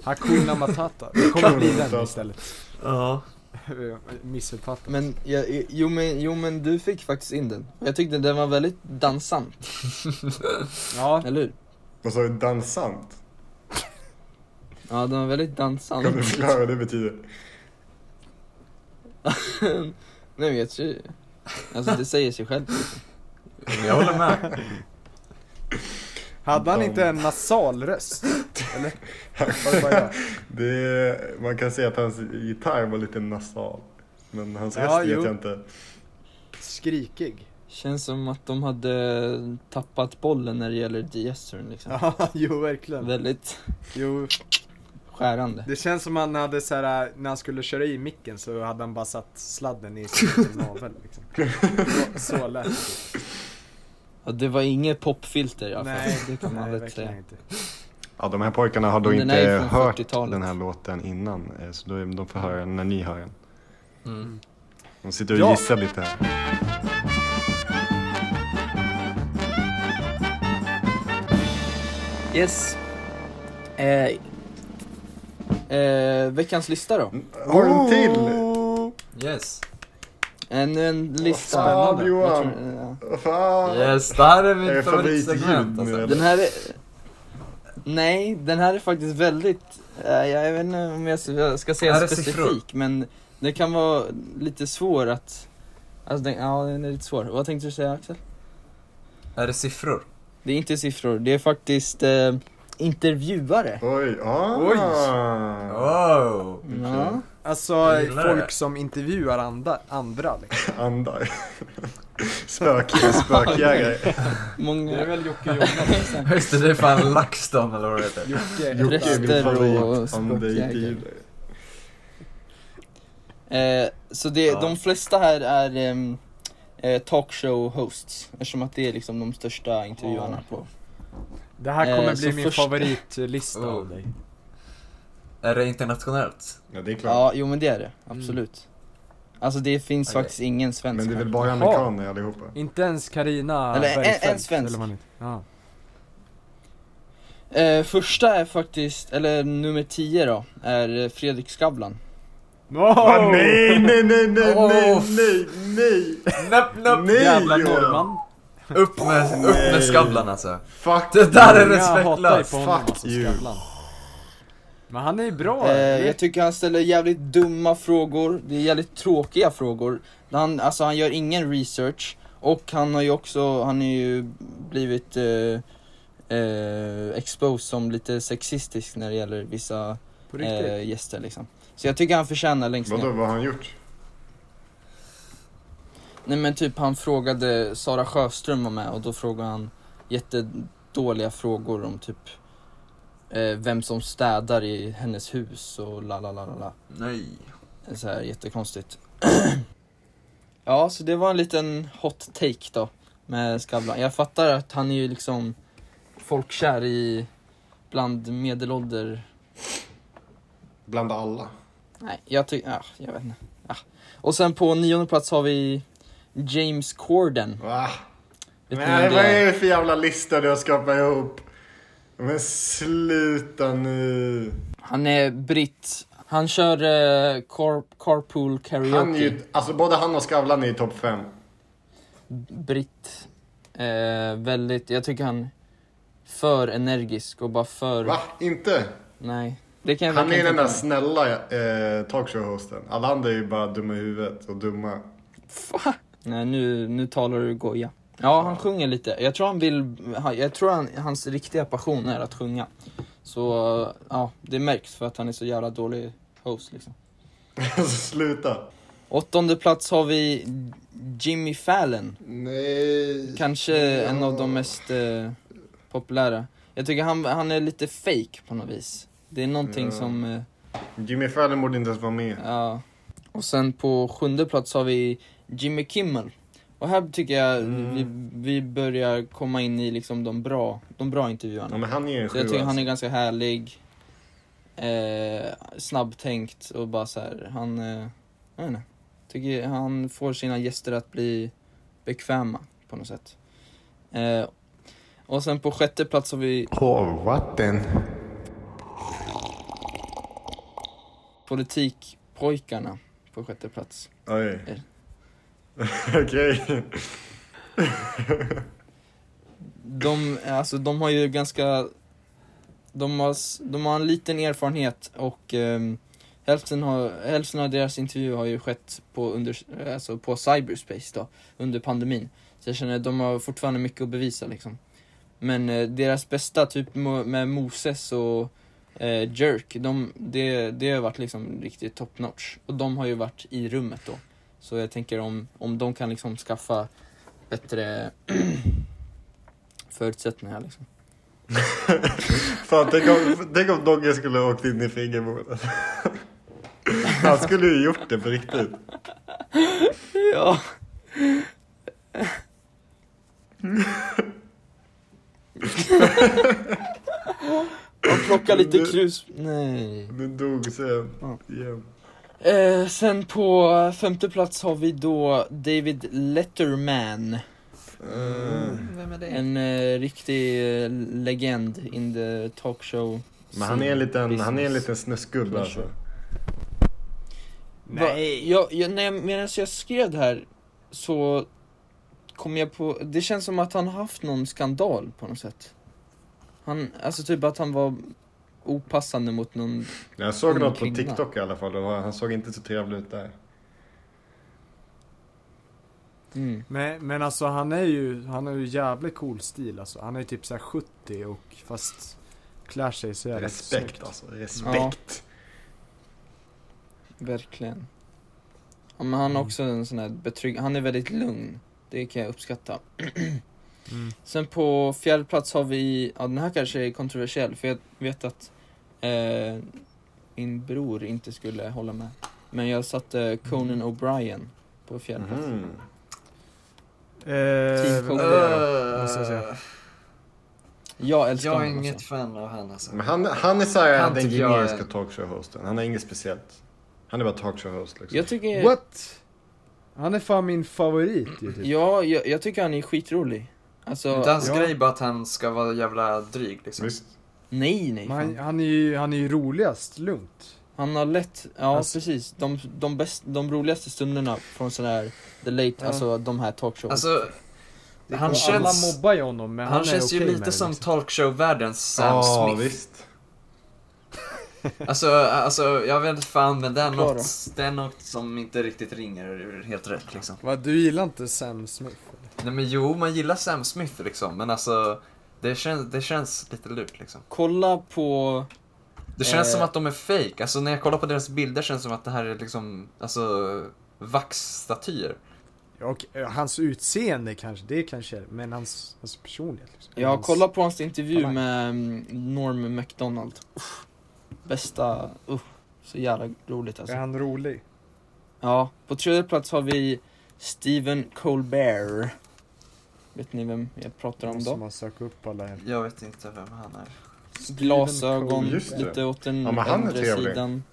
Hakuna Matata. Det kommer bli den istället. Ja. Missuppfattat. Men, ja, jo, men, jo men du fick faktiskt in den. Jag tyckte den var väldigt dansant, Ja, eller hur? Vad sa du? Dansant? Ja den var väldigt dansant. Kan du förklara vad det betyder? Nej men jag tror, alltså det säger sig själv. Jag håller med. hade han inte en nasal röst? Eller? Det man kan säga att hans gitarr var lite nasal. Men hans Ja, röst vet jo. jag inte. Skrikig. Känns som att de hade tappat bollen när det gäller Diestern liksom. Ja, jo verkligen. Väldigt Jo, skärande. det känns som han hade så här när han skulle köra i micken så hade han bara satt sladden i sin navel liksom. Så, så lät det. Ja, det var inget popfilter i alla fall, Nej, det kan man väl säga. inte. Ja, de här pojkarna har då den inte hört 40-talet. den här låten innan. eh, Så då är- de får höra den när ni hör den. Mm. De sitter och Ja. gissar lite här. Yes. Eh, eh, veckans lista då? Har du en till? Yes. En, en lista. fan, Jag Johan. tror- ja. Fan? Yes, det här är mitt det favoritsegment alltså. Den här är... Nej, den här är faktiskt väldigt, eh, jag vet inte om jag ska- säga specifik, men det kan vara lite svår att, alltså den, ja den är lite svår. Vad tänkte du säga Axel? Är det siffror? Det är inte siffror, det är faktiskt eh, intervjuare. Oj, ah. Oj. Wow! Ja. Alltså folk det. som intervjuar andra, andra liksom. Andar. Spök, spökjägare. Många väl Jocke Jonas? Just det, det är fan LaxTon eller vad det heter. Jocke, Jocke är min och favorit. Eh, så det, Ja. de flesta här är ehm, eh, talkshow hosts, eftersom att det är liksom de största intervjuarna på. Det här kommer Eh, bli min först- favoritlista Oh. av dig. Är det internationellt? Ja, det är klart. Ja, jo men det är det, absolut. Alltså det finns Okej. faktiskt ingen svensk Men det är väl bara amerikaner allihopa? Inte ens Karina Eller en- en svensk. eller. Ja. Eh, första är faktiskt, eller nummer 10 då, är Fredrik Skavlan. Ah, nej, nej, nej, nej, Åh. nej, nej, nej! Napp, napp. Nej, Jävla norrman. Upp med, upp med. Skavlan alltså. Fuck Det där är respektlöst. Fuck alltså, you. Skavlan. Men han är ju bra. Eh, jag tycker han ställer jävligt dumma frågor, det är jävligt tråkiga frågor. Han, alltså han gör ingen research, och han har ju också, han är ju blivit eh, eh, exposed som lite sexistisk när det gäller vissa eh, gäster liksom. Så jag tycker han förtjänar längst Vadå, ner. vad har han gjort? Nej men typ han frågade, Sara Sjöström var med och då frågade han jättedåliga frågor om typ eh, vem som städar i hennes hus och la la la la la. Nej. Så här jättekonstigt. ja, så det var en liten hot take då med Skavlan. Jag fattar att han är ju liksom folkkär i bland medelålder. Bland alla. Nej, jag tycker, ja, jag vet inte. Ja. Och sen på nionde plats har vi James Corden. Va? Vet vem vad är? det för jävla lista du har skapat ihop? Men sluta nu. Han är britt. Han kör eh, car, carpool karaoke. Han är ju, alltså både han och Skavlan är i topp fem. Britt. Eh, väldigt, jag tycker han för energisk och bara för... Va? Inte? Nej. Kan Han är den där snälla eh, talkshow-hosten. Alla andra är ju bara dumma i huvudet och dumma. Nej, nu, nu talar du goja. Ja, han sjunger lite. Jag tror han vill, jag tror han, hans riktiga passion är att sjunga. Så, ja, det märks för att han är så jävla dålig host liksom. Sluta. Åttonde plats har vi Jimmy Fallon. Nej. Kanske en av de mest eh, populära. Jag tycker han, han är lite fake på något vis. Det är någonting Ja. som, eh, Jimmy Fallon borde inte ens vara med. ja. Och sen på sjunde plats har vi Jimmy Kimmel. Och här tycker jag Mm. vi, vi börjar komma in i liksom de bra, de bra intervjuarna. Ja men han är ju en Så jag tycker han är alltså. ganska härlig, eh, snabbtänkt och bara så här, han, eh, jag vet inte, tycker han får sina gäster att bli bekväma på något sätt. Eh, och sen på sjätte plats har vi Hårvatten. Politikpojkarna på sjätte plats. Oj. Okej. De, alltså de har ju ganska, de har, de har en liten erfarenhet och ehm, hälften, har, hälften av deras intervju har ju skett på, under, alltså på cyberspace då, under pandemin. Så jag känner att de har fortfarande mycket att bevisa liksom. Men eh, deras bästa, typ med Moses och eh, Jerk, de, det, det har varit liksom riktigt top notch. Och de har ju varit i rummet då. Så jag tänker om, om de kan liksom skaffa bättre förutsättningar liksom. Fan, tänk om, tänk om Dogge skulle ha åkt in i fingerbordet. Han skulle ju gjort det på riktigt. Ja. Han plockar lite krus. Nej. Du dog sen. Ja. Igen. Eh, sen på femte plats har vi då David Letterman. Mm. Vem är det? En eh, riktig eh, legend in the talkshow. Men han är en liten, han är en business. liten snuskgubbe alltså. Nej. Va, jag, jag, när jag, medan jag skrev det här så kom jag på, det känns som att han har haft någon skandal på något sätt. Han, alltså typ att han var opassande mot någon, Jag såg något på. TikTok i alla fall och han såg inte så trevlig ut där. mm. Men, men alltså han är ju, han har ju jävligt cool stil alltså. Han är ju typ såhär 70 och fast klär sig så jävla Respekt snyggt. alltså, respekt. verkligen. Ja, men han har också en sån här betrygg, han är väldigt lugn. Det kan jag uppskatta. Mm. Sen på fjärde plats har vi, ja den här kanske är kontroversiell för jag vet att eh, min bror inte skulle hålla med. Men jag satte Conan O'Brien på fjärde plats. Mhm. Eh, Team är det då? Måste jag säga. Jag älskar Jag är honom inget alltså. fan av han alltså. Men han, han är såhär Han den jag är- generiska talkshow-hosten. Han har inget speciellt. Han är bara talkshow-host liksom. Jag tycker, What? Han är fan min favorit ju typ. ja, jag, jag tycker han är skitrolig. Alltså, Inte hans ja. grej bara att han ska vara jävla dryg liksom. Visst? nej nej. Han, han, är ju, han är ju roligast, lugnt. Han har lätt, ja Alltså- precis, de, de, bäst, de roligaste stunderna från sån här, the late, Ja. alltså de här talkshows. Alltså, Han känns- Alla mobbar ju honom men han, han, är känns ju lite som liksom. talkshow-världens Sam Ja, Smith. visst. Alltså, alltså, jag vet inte fan men det är, något, det är något som inte riktigt ringer helt rätt liksom. Va, du gillar inte Sam Smith? Nej men jo, man gillar Sam Smith liksom, men alltså det känns, det känns lite lurt liksom. Kolla på, Det känns Eh. som att de är fake. alltså när jag kollar på deras bilder känns det som att det här är liksom, alltså vaxstatyer. Och eh, hans utseende kanske, det kanske men hans, hans personlighet liksom. jag hans... kollar på hans intervju med mm, Norm MacDonald. Uff, bästa, usch, så jävla roligt alltså. Är han rolig? Ja, på tredje plats har vi Stephen Colbert. Vet ni vem jag pratar om Måste då? man söka upp alla här. Jag vet inte vem han är. Glasögon, lite åt den Ja, trevlig. sidan.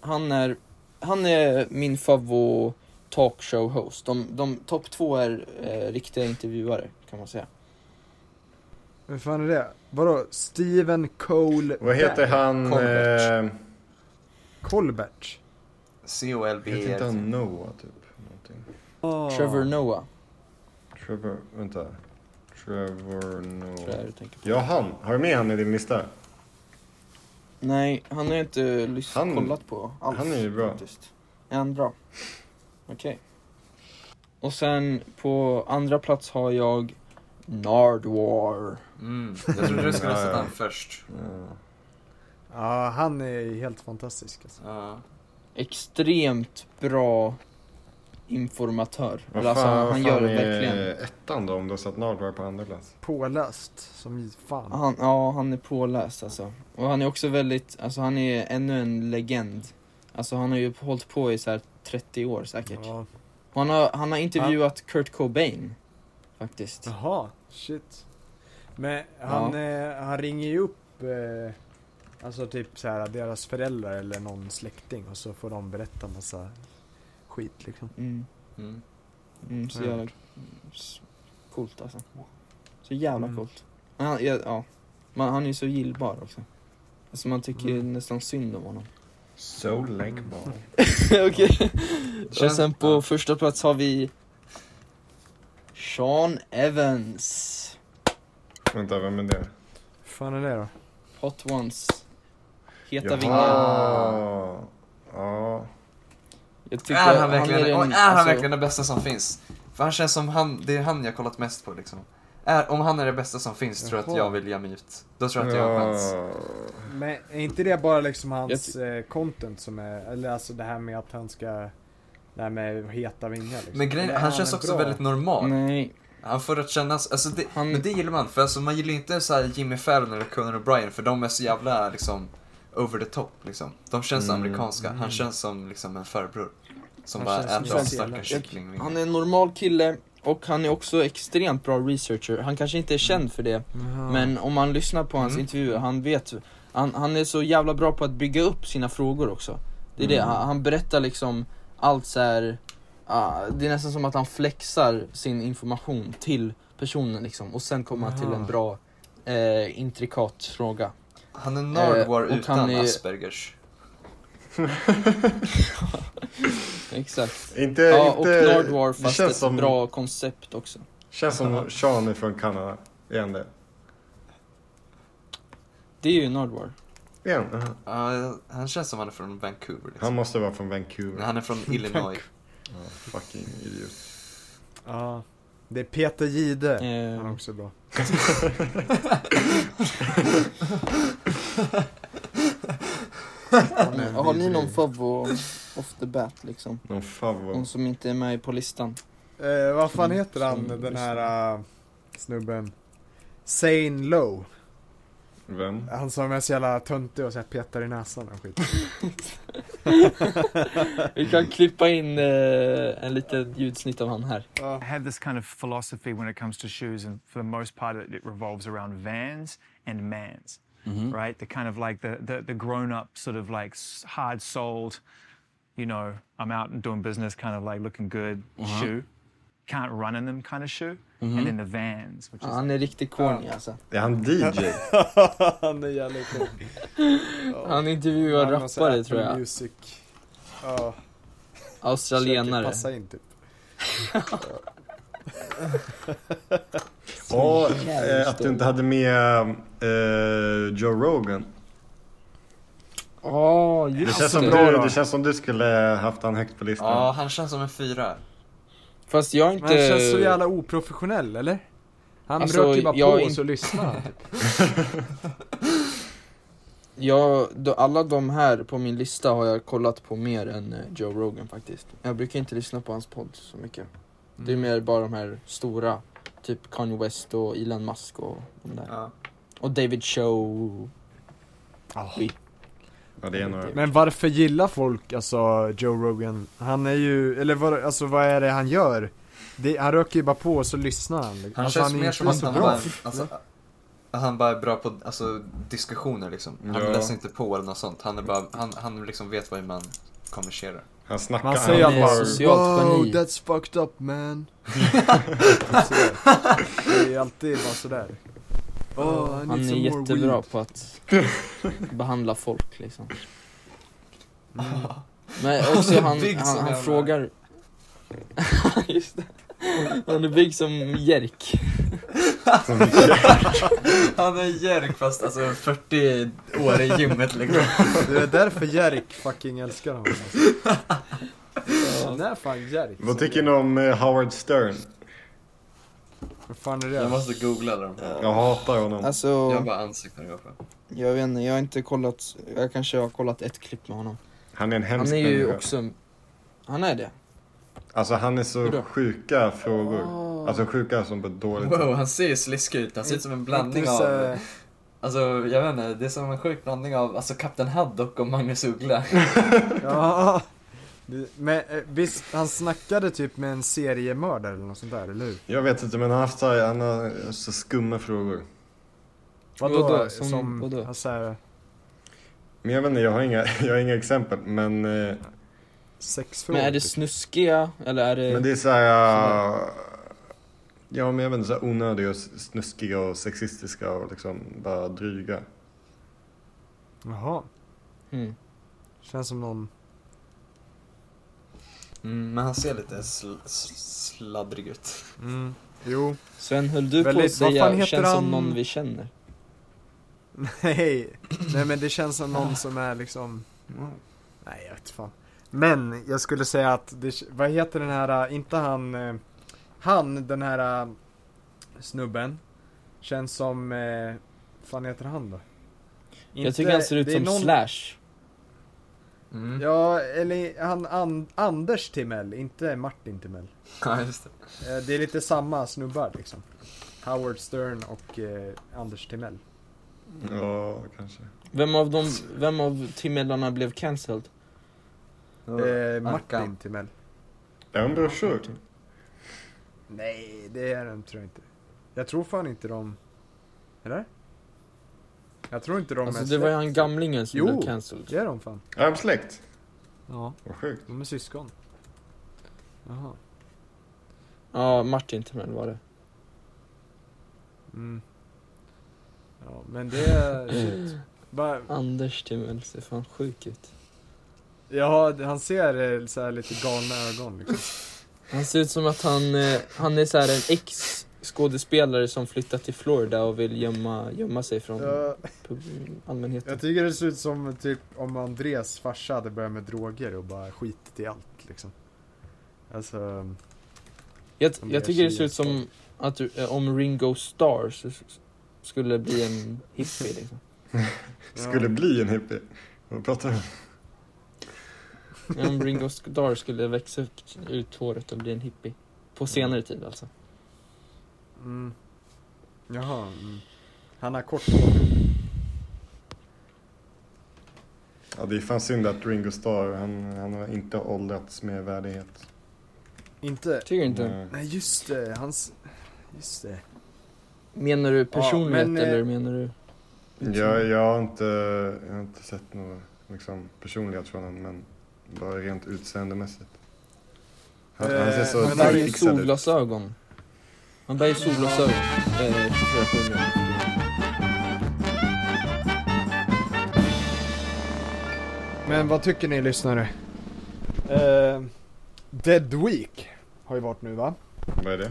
Han är, han är min favorit talkshow host. De, de topp två är eh, riktiga intervjuare kan man säga. Vem fan är det? Vadå? Steven Cole... Vad heter han? Colbert. Eh, Colbert? C-O-L-B heter inte han Noah typ? Någonting. Trevor Noah, Trevor, vänta. Trevor Noah. Ja, han. Har du med han i din lista? Nej, han har jag inte lys- Han- kollat på alls. han är ju bra. Faktiskt. Är han bra? Okej. Och sen på andra plats har jag Nardwar. Mm. Jag trodde du skulle Ja, sätta ja. han först. Ja. Ja, han är helt fantastisk alltså. Ja. Extremt bra informatör. Vad alltså, fan, han vad gör det är verkligen. ettan då om du har satt Nardwar på andra plats? Påläst som fan. Han, ja, han är påläst alltså. Och han är också väldigt, alltså han är ännu en legend. Alltså han har ju hållit på i så här 30 år säkert. Ja. Han har, han har intervjuat Kurt Cobain. Faktiskt. Jaha, shit. Men han, eh, han ringer ju upp eh, Alltså typ så här deras föräldrar eller någon släkting och så får de berätta massa skit liksom. Mm. Mm. Mm, så Ja. jävla coolt alltså. Så jävla Mm. coolt. Men Han, ja, ja. Man, han är ju så gillbar också. Alltså man tycker ju Mm. nästan synd om honom. So likable. Okej. Och sen på första plats har vi Sean Evans. Vänta, vem är det? Fan är det då? Hot Ones. Heta Jaha. vingar. Ja. Jag tycker Är han verkligen, den- och är han alltså, verkligen det bästa som finns? För han känns som han, det är han jag kollat mest på liksom. Är, om han är det bästa som finns tror jag att Jaha. jag vill ge mig ut. Då tror jag att jag har chans. Men är inte det bara liksom hans eh, content som är, eller alltså det här med att han ska Det här med heta vingar liksom. Men grejen, Eller är han känns en också bra? väldigt normal. Nej, Han får att kännas, alltså det, Han- men det gillar man. För alltså man gillar inte så här Jimmy Fallon eller Conan O'Brien för de är så jävla liksom over the top liksom. De känns Mm. amerikanska. Han Mm. känns som liksom en farbror. Som Han bara äter stackars kyckling. han är en normal kille och han är också extremt bra researcher. Han kanske inte är känd för det, Jaha. men om man lyssnar på hans Mm. intervjuer, han vet han, han är så jävla bra på att bygga upp sina frågor också. Det är det, Mm. han, han berättar liksom allt så här. ah, det är nästan som att han flexar sin information till personen liksom och sen kommer han till en bra eh, intrikat fråga. Han är Nardwar Eh, och utan är- Aspergers. Exakt. Inte, Ja, och inte, Nardwar det fast känns ett som, bra koncept också. Känns som Sean är från Kanada. Är han det? Det är ju Nardwar. Är han? Ja, han känns som han är från Vancouver liksom. Han måste vara från Vancouver. Han är från Illinois. Ja, fucking idiot. Ja. Det är Peter Gide. Eh, Han är också bra. Men, har ni någon favvo off the bat liksom? Någon favvo. Någon som inte är med på listan? Eh, vad fan heter han, den här uh, snubben? Sane Low. Vem? Han som är så jävla töntig och så här petar i näsan och skit. Vi kan klippa in eh, en liten ljudsnitt av han här. Ja. I have this kind of philosophy when it comes to shoes, and for the most part, it, it revolves around Vans and Mans, right? The kind of like the the, the grown-up sort of like hard-soled, you know, I'm out and doing business, kind of like looking good shoe. Can't run in them kind of shoe, and then the Vans, which is Han är riktigt corny alltså. Är han DJ? han är jävligt cool. Han intervjuar Han har så här rappare tror jag. Music. Ja. Australienare. försöker Passa in typ. Och eh, att du inte hade med eh, Joe Rogan. Det just känns, som det. du, det känns som du skulle haft han högt på listan. Ja, han känns som en fyra. Fast jag är Men inte... han känns så jävla oprofessionell eller? Han Alltså, röker ju bara på är och in- så lyssnar han typ. Jag, då, alla de här på min lista har jag kollat på mer än eh, Joe Rogan faktiskt. Jag brukar inte lyssna på hans podd så mycket. Det är mer bara de här stora, typ Kanye West och Elon Musk och de där. Ja. Och David Show. Ja. Ja, det är några. Men varför gillar folk alltså Joe Rogan? Han är ju, eller vad, alltså vad är det han gör? Det, han röker ju bara på och så lyssnar han. Han alltså, känns är mer som att han bra. bara, alltså, han bara är bra på alltså, diskussioner liksom. Han Ja. läser inte på eller något sånt. Han är bara, han, han liksom vet vad man konverserar. Han snackar. Man säger han bara socialt Wow, geni." that's fucked up man. Det är alltid bara sådär. Oh, Han är jättebra weed. på att behandla folk liksom. Men också han, han, som han frågar Just det. Han är byggd som Jerk. Han är Jerk fast alltså 40 år i gymmet liksom. Det är därför Jerk fucking älskar honom alltså. Han är fan Jerk. Vad tycker ni om eh, Howard Stern? Vad fan är det? Jag måste googla dem. Jag hatar honom. Alltså, Jag har jag, bara ansikten gå på. vet inte, jag har inte kollat, jag kanske har kollat ett klipp med honom. Han är en hemsk Han är ju människa. också, han är det. Alltså han är så sjuka frågor. Alltså sjuka som på ett dåligt Wow, han ser ju sliskig ut. Han ser ut som en blandning av... så- Alltså, jag vet inte. Det är som en sjuk blandning av alltså Kapten Haddock och Magnus Uggla. Ja. Men eh, visst, han snackade typ med en seriemördare eller något sånt där, eller hur? Jag vet inte men han har haft så han har så skumma frågor. Vadå? Vadå? Som, Som- vadå? Alltså, här, Men jag vet inte, jag har inga, jag har inga exempel men eh, sexfrågor? Men är det typ. snuskiga eller är det... Men det är så här. Ja men jag vet inte, så här onödiga och snuskiga och sexistiska och liksom bara dryga. Jaha, Mm. känns som någon... Mm, men han ser lite sl sl sladdrig ut. Mm. Jo, Sven, höll du på Väldigt- att vad säga känns som han? någon vi känner? nej. Nej men det känns som någon som är liksom... Nej jag vet fan. Men jag skulle säga att, det, vad heter den här, äh, inte han, eh, han den här äh, snubben. Känns som, fan heter han då? jag tycker han ser ut som någon- Slash. Mm. Ja, eller han, an, Anders Timell, inte Martin Timell. Ja, just det. Eh, Det är lite samma snubbar liksom. Howard Stern och eh, Anders Timell. Ja, kanske. Vem av dem, vem av Timellarna blev cancelled? Eh. Martin Timell. Är de brorsor? Nej, det är de tror jag inte. Jag tror fan inte de... Eller? Jag tror inte de Alltså är det var ju han släkt. gamlingen som Jo. blev cancelled. Det är de fan. Är de släkt? Ja, Vad sjukt. de är syskon. Jaha. Ja, Martin Timell var det. Mm. Ja, men det är... Shit. Bara, Anders Timell ser fan sjuk ut. ja, han ser eh, så här lite galna ögon liksom. Han ser ut som att han, eh, han är så här en ex-skådespelare som flyttat till Florida och vill gömma, gömma sig från Ja, allmänheten. jag tycker det ser ut som typ om Andres farsa hade börjat med droger och bara skitit i allt liksom. Alltså... Jag, jag tycker det ser ut som att du- eh, om Ringo Starr skulle bli en hippie liksom. Skulle bli en hippie. Vad pratar du om? Om Ringo Starr skulle växa ut- ut håret och bli en hippie. På senare tid alltså. Mm. Jaha. Mm. Han har kort hår. Ja, det är fan synd att Ringo Starr, han, han har inte åldrats med värdighet. Inte? Tycker inte? Nej. Nej just det, hans... Just det. Menar du personlighet men, eh, eller menar du? Jag, jag, har inte, jag har inte sett någon liksom, personlighet från honom, men bara rent utseendemässigt. Han, han ser Eh, så men Han bär ju fixad ut. solglasögon. Han bär ju solglasögon. Eh, 24 Men vad tycker ni lyssnare? Eh, Dead Week har ju varit nu va? Vad är det?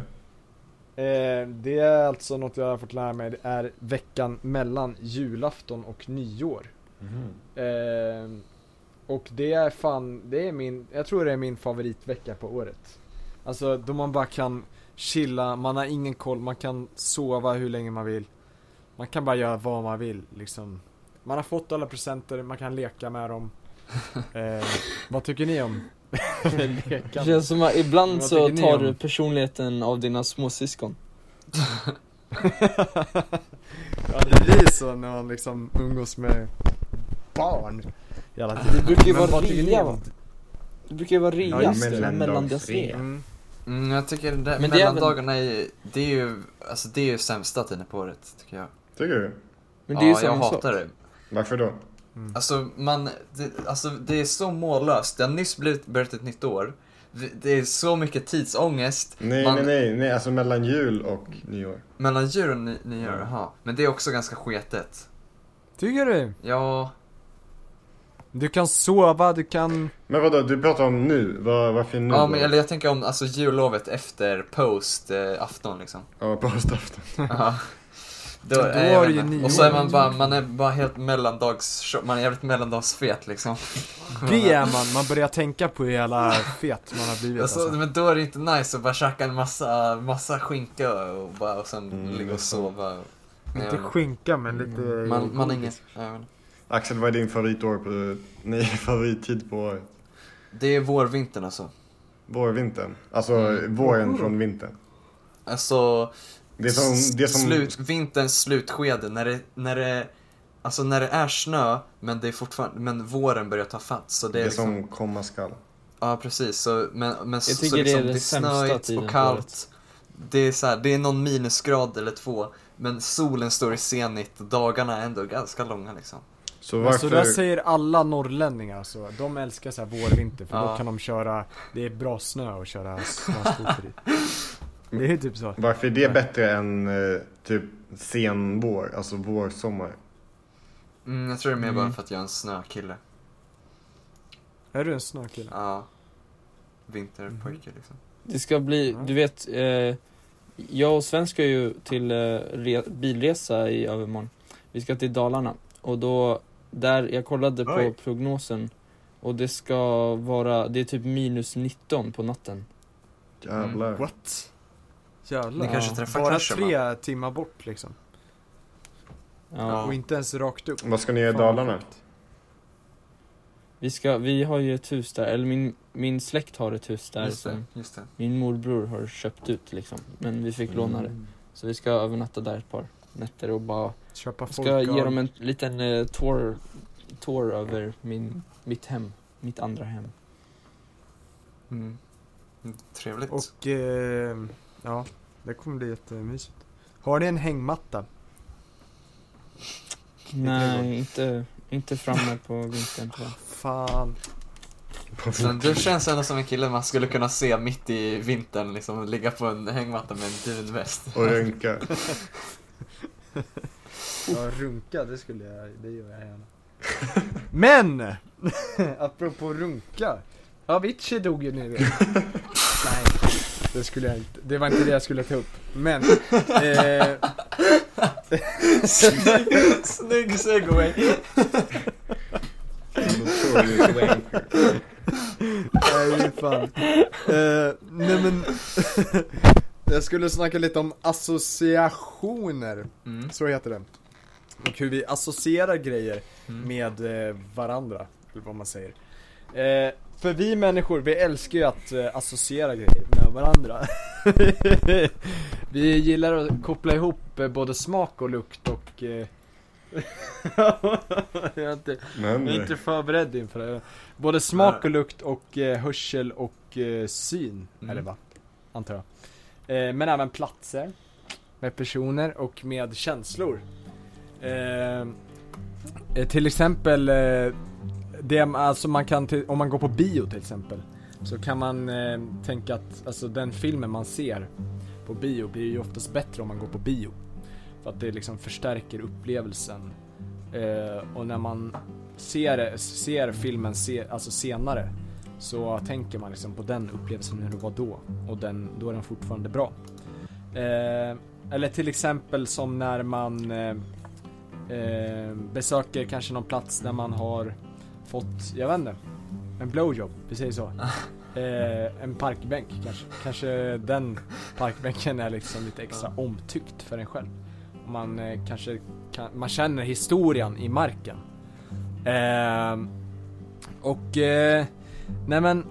Eh, det är alltså något jag har fått lära mig, det är veckan mellan julafton och nyår. Eh, och det är fan, det är min, jag tror det är min favoritvecka på året. Alltså då man bara kan chilla, man har ingen koll, man kan sova hur länge man vill. Man kan bara göra vad man vill liksom. Man har fått alla presenter, man kan leka med dem. Eh, vad tycker ni om Det känns som att ibland så tar du personligheten av dina småsyskon. ja det blir så när man liksom umgås med barn tiden. Det brukar ju vara rea? Det brukar ju vara rea, Ja, just det. mellandagsrea. Mellandagsrea. Mm. Mm, jag tycker det där, Men det är väl- mellandagarna är, det är ju, alltså det är ju sämsta tiden på året, tycker jag. Tycker du? Men det är ju ja, jag samma sak. hatar det. Varför då? Alltså, man, det, alltså det är så mållöst. Det har nyss blivit, börjat ett nytt år. Det- Det är så mycket tidsångest. Nej, Man- nej, nej, nej, alltså mellan jul och nyår. Mellan jul och ny, nyår, Ja. jaha. Men det är också ganska sketet. Tycker du? Ja, Du kan sova, du kan... Men vadå, du pratar om nu? Var, varför nu ja men, eller jag tänker om alltså jullovet efter post eh, afton liksom. Ja. Ja. Då, då eh, jag har vet du ju. Och så är man bara, man är bara helt mellandags, man är jävligt mellandagsfet liksom. Det är man, man börjar tänka på hur jävla fet man har blivit Alltså, alltså. Men då är det inte nice att bara käka en massa, massa skinka och, bara, och sen Mm, ligga är och sova. Inte skinka men lite... Man, man har ingen, jag vet inte. Axel, vad är din favoritår på, nej, favorittid på året? Det är vårvintern alltså. Vårvintern? Alltså Mm. våren från vintern? Alltså, Det är som, det är som slut, vinterns slutskede när det, när det, alltså när det är snö men det är fortfarande, men våren börjar ta fatt så det det är är liksom, som komma skall. Ja precis, så, men, men så, tycker så det är liksom, det det är sämsta snöigt och kallt. Det är, så här, det är någon minusgrad eller två, men solen står i zenit och dagarna är ändå ganska långa liksom. Så varför... Så där säger alla norrlänningar så. De älskar så här vår, vinter för då Ja. kan de köra, det är bra snö och köra snöskoter i. Det är typ så. Varför är det bättre än eh, typ sen vår, alltså vår, sommar? Mm, jag tror det är mer Mm. bara för att jag är en snökille. Är du en snökille? Ja. Vinterpojke liksom. Det ska bli, du vet, eh, jag och Sven ska ju till eh, re, bilresa i övermorgon. Vi ska till Dalarna och då, där, jag kollade på Oj. prognosen och det ska vara, det är typ minus 19 på natten. Jävlar. What? Jävlar. Ni kanske träffar Bara kraschen, tre timmar bort liksom. Ja. Och inte ens rakt upp. Vad ska ni göra i Dalarna? Vi ska, vi har ju ett hus där, eller min, min släkt har ett hus där Just det, just det. min morbror har köpt ut liksom. Men vi fick låna det. Så vi ska övernatta där ett par nätter och bara Köpa folk ska ge dem en liten eh, tour, tour över min, mitt hem, mitt andra hem. Mm. Trevligt. Och, eh, ja, det kommer bli jättemysigt. Har ni en hängmatta? Nej, inte, inte framme på vintern tror jag. Fan. Men du känns ändå som en kille man skulle kunna se mitt i vintern liksom ligga på en hängmatta med en dunväst. Och runka. Ja, runka, det skulle jag, det gör jag gärna. Men! apropå runka. Avicii dog ju nu. Nej, det skulle jag inte, det var inte det jag skulle ta upp. Men, eh, Snygg segway! Notorious wanker. nej fan. Eh, nej men, jag skulle snacka lite om associationer, Mm. så heter det. Och hur vi associerar grejer Mm. med eh, varandra, eller vad man säger. Eh, för vi människor, vi älskar ju att eh, associera grejer med varandra. vi gillar att koppla ihop eh, både smak och lukt och... Eh, jag, är inte, Men jag är inte förberedd inför det. Både smak och lukt och eh, hörsel och eh, syn, Mm. det va? Antar jag. Eh, men även platser, med personer och med känslor. Eh, eh till exempel, eh, det, alltså man kan, om man går på bio till exempel, så kan man eh, tänka att alltså, den filmen man ser på bio blir ju oftast bättre om man går på bio. För att det liksom förstärker upplevelsen. Eh, och när man ser, ser filmen se, alltså senare så tänker man liksom på den upplevelsen hur det var då. Och den, då är den fortfarande bra. Eh, eller till exempel som när man eh, eh, besöker kanske någon plats där man har fått, jag vet inte, en blowjob, vi säger så. Eh, en parkbänk kanske. Kanske den parkbänken är liksom lite extra omtyckt för en själv. Man eh, kanske kan, man känner historien i marken. Eh, och, nej men,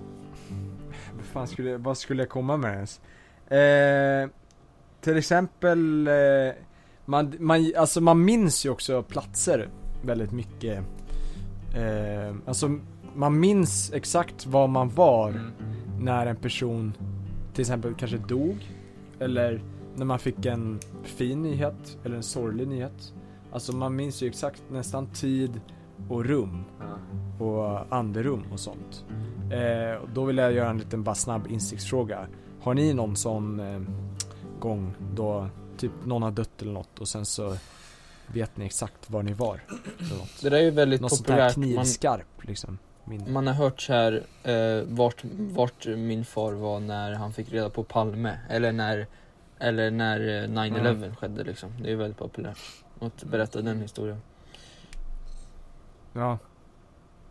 vad fan skulle, vad skulle jag komma med ens? Eh, till exempel, eh, man, man, alltså man minns ju också platser väldigt mycket. Eh, alltså man minns exakt var man var Mm. när en person till exempel kanske dog. Eller när man fick en fin nyhet eller en sorglig nyhet. Alltså man minns ju exakt nästan tid och rum och anderum och sånt. Eh, då vill jag göra en liten bara snabb insiktsfråga. Har ni någon sån eh, gång då typ någon har dött eller något och sen så vet ni exakt var ni var? Eller något. Det där är ju väldigt Något populärt. Man, knivskarp liksom. Min... man har hört så här eh, vart, vart min far var när han fick reda på Palme. Eller när, eller när eh, 9-11 skedde liksom. Det är väldigt populärt. Att berätta den historien. Ja.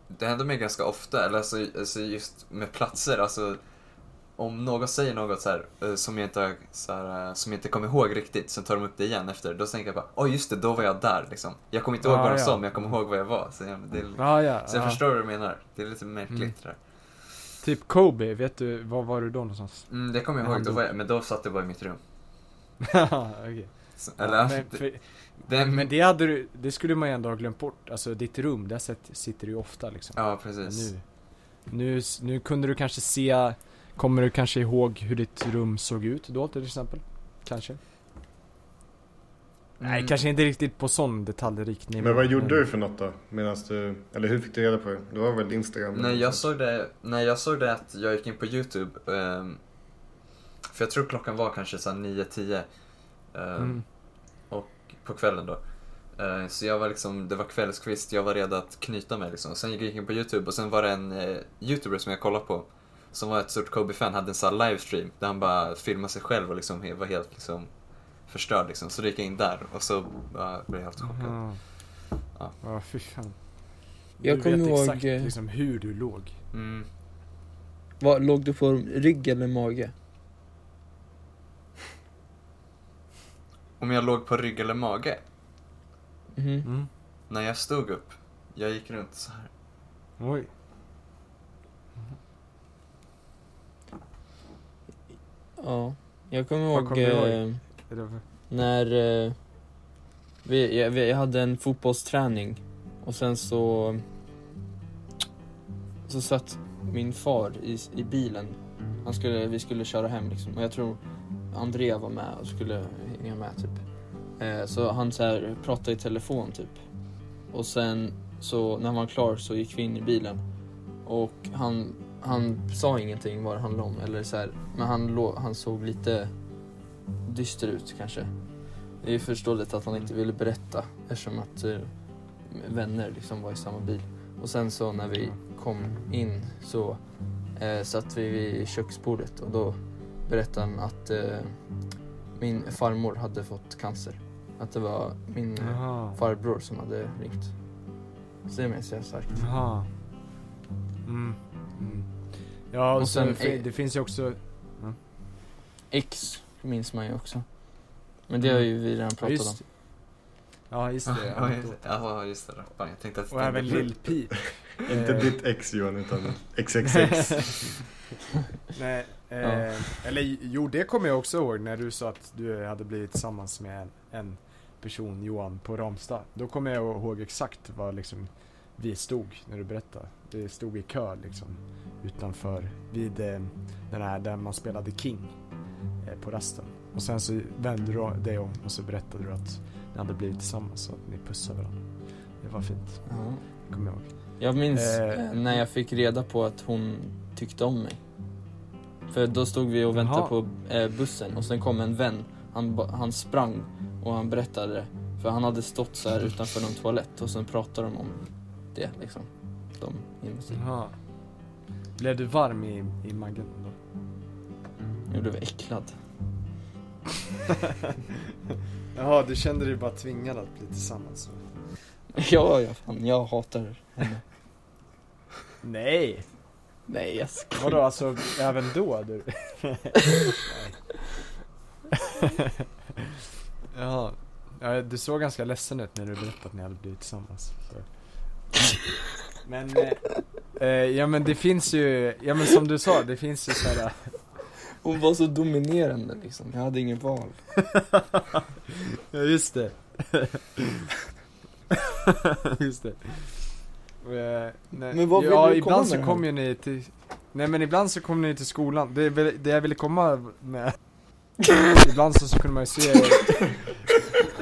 Det händer mig ganska ofta, eller alltså, alltså just med platser, alltså om någon säger något så här, eh, som jag inte så här, eh, som jag inte kommer ihåg riktigt, sen tar de upp det igen efter, då tänker jag bara, åh just det, då var jag där liksom. Jag kommer inte ihåg Ja, vad de ja. sa, men jag kommer ihåg vad jag var. Så jag, det är, Ja, ja. så jag ja. förstår vad du menar. Det är lite märkligt Mm. det där. Typ Kobe, vet du, var var du då någonstans? Mm, det kommer jag ihåg, då jag, men då satt jag bara i mitt rum. Okej. Så, Ja, eller, men, det, för, det, men det hade du, det skulle man ju ändå ha glömt bort. Alltså ditt rum, där sitter, sitter du ju ofta liksom. Ja, precis. nu, nu, nu kunde du kanske se, kommer du kanske ihåg hur ditt rum såg ut då till exempel? Kanske? Nej, Mm. kanske inte riktigt på sån detaljrik nivå. Men vad gjorde du för något då? Medan du, eller hur fick du reda på det? Det var väl Instagram? Nej jag såg det, nej jag såg det att jag gick in på YouTube. ehm, för jag tror klockan var kanske såhär 9-10. ehm, Mm. På kvällen då. Eh, så jag var liksom, det var kvällskvist, jag var redo att knyta mig liksom. Sen gick jag in på YouTube och sen var det en eh, YouTuber som jag kollade på. Som var ett stort Kobe-fan, hade en sån här livestream där han bara filmade sig själv och liksom var helt liksom förstörd liksom. Så då gick jag in där och så bara blev jag helt chockad. Aha. Ja. Ja, fy fan. Jag du kommer vet ihåg, exakt eh, liksom, hur du låg. Mm. Vad, låg du på rygg eller mage? Om jag låg på rygg eller mage? Mhm. Mm. När jag stod upp, jag gick runt så här. Oj. Ja. Jag kommer ihåg, kommer ihåg? eh, när eh, vi, jag, vi, jag hade en fotbollsträning och sen så så satt min far i, i bilen. Han skulle, vi skulle köra hem liksom och jag tror Andrea var med och skulle hänga med typ. Eh, så han så här pratade i telefon typ. Och sen så när han var klar så gick vi in i bilen. Och han, han sa ingenting vad det handlade om eller så här, men han, han såg lite dyster ut kanske. Det är förståeligt att han inte ville berätta eftersom att eh, vänner liksom var i samma bil. Och sen så när vi kom in så eh, satt vi vid köksbordet och då berättade han att eh, min farmor hade fått cancer. Att det var min Jaha. farbror som hade ringt. Så det minns jag starkt. Jaha. Mm. Mm. Ja, och, Och sen, sen- det finns ju också... X minns man ju också. Men det har ju vi redan Ja, pratat om. just, ja, just det. Ja, Ja, just det. Ja, just det. Rapparen. Jag tänkte att och även Lill Peep. Inte Eh, ditt ex Johan, utan XXX. Nej, eh, eller jo det kommer jag också ihåg när du sa att du hade blivit tillsammans med en, en person, Johan, på Ramstad. Då kommer jag ihåg exakt vad liksom vi stod när du berättade. Det stod i kö liksom utanför vid eh, den här där man spelade King eh, på rasten. Och sen så vände du dig om och så berättade du att ni hade blivit tillsammans och att ni pussade varandra. Det var fint, Ja. det kommer jag ihåg. Jag minns eh, när jag fick reda på att hon tyckte om mig. För då stod vi och väntade Jaha. på eh, bussen och sen kom en vän. Han, han sprang och han berättade. För han hade stått så här utanför någon toalett och sen pratade de om det liksom. De. Jaha. Blev du varm i, i magen då? Jag blev äcklad. Jaha, du kände dig bara tvingad att bli tillsammans? ja, ja, fan, jag hatar henne. Nej! Nej, jag skojar. Vadå alltså, även då? Du? Jaha. Ja, du såg ganska ledsen ut när du berättade att ni hade blivit tillsammans. Så. Men, eh, eh, ja men det finns ju, ja men som du sa, det finns ju såhär Hon var så dominerande liksom. Jag hade ingen val. Ja just det. just det. Eh, nej. Men vad vill ja, du komma ibland med så här? kommer ni till Nej men ibland så kommer ni till skolan, det, är väl- det jag ville komma med Ibland så, så kunde man ju se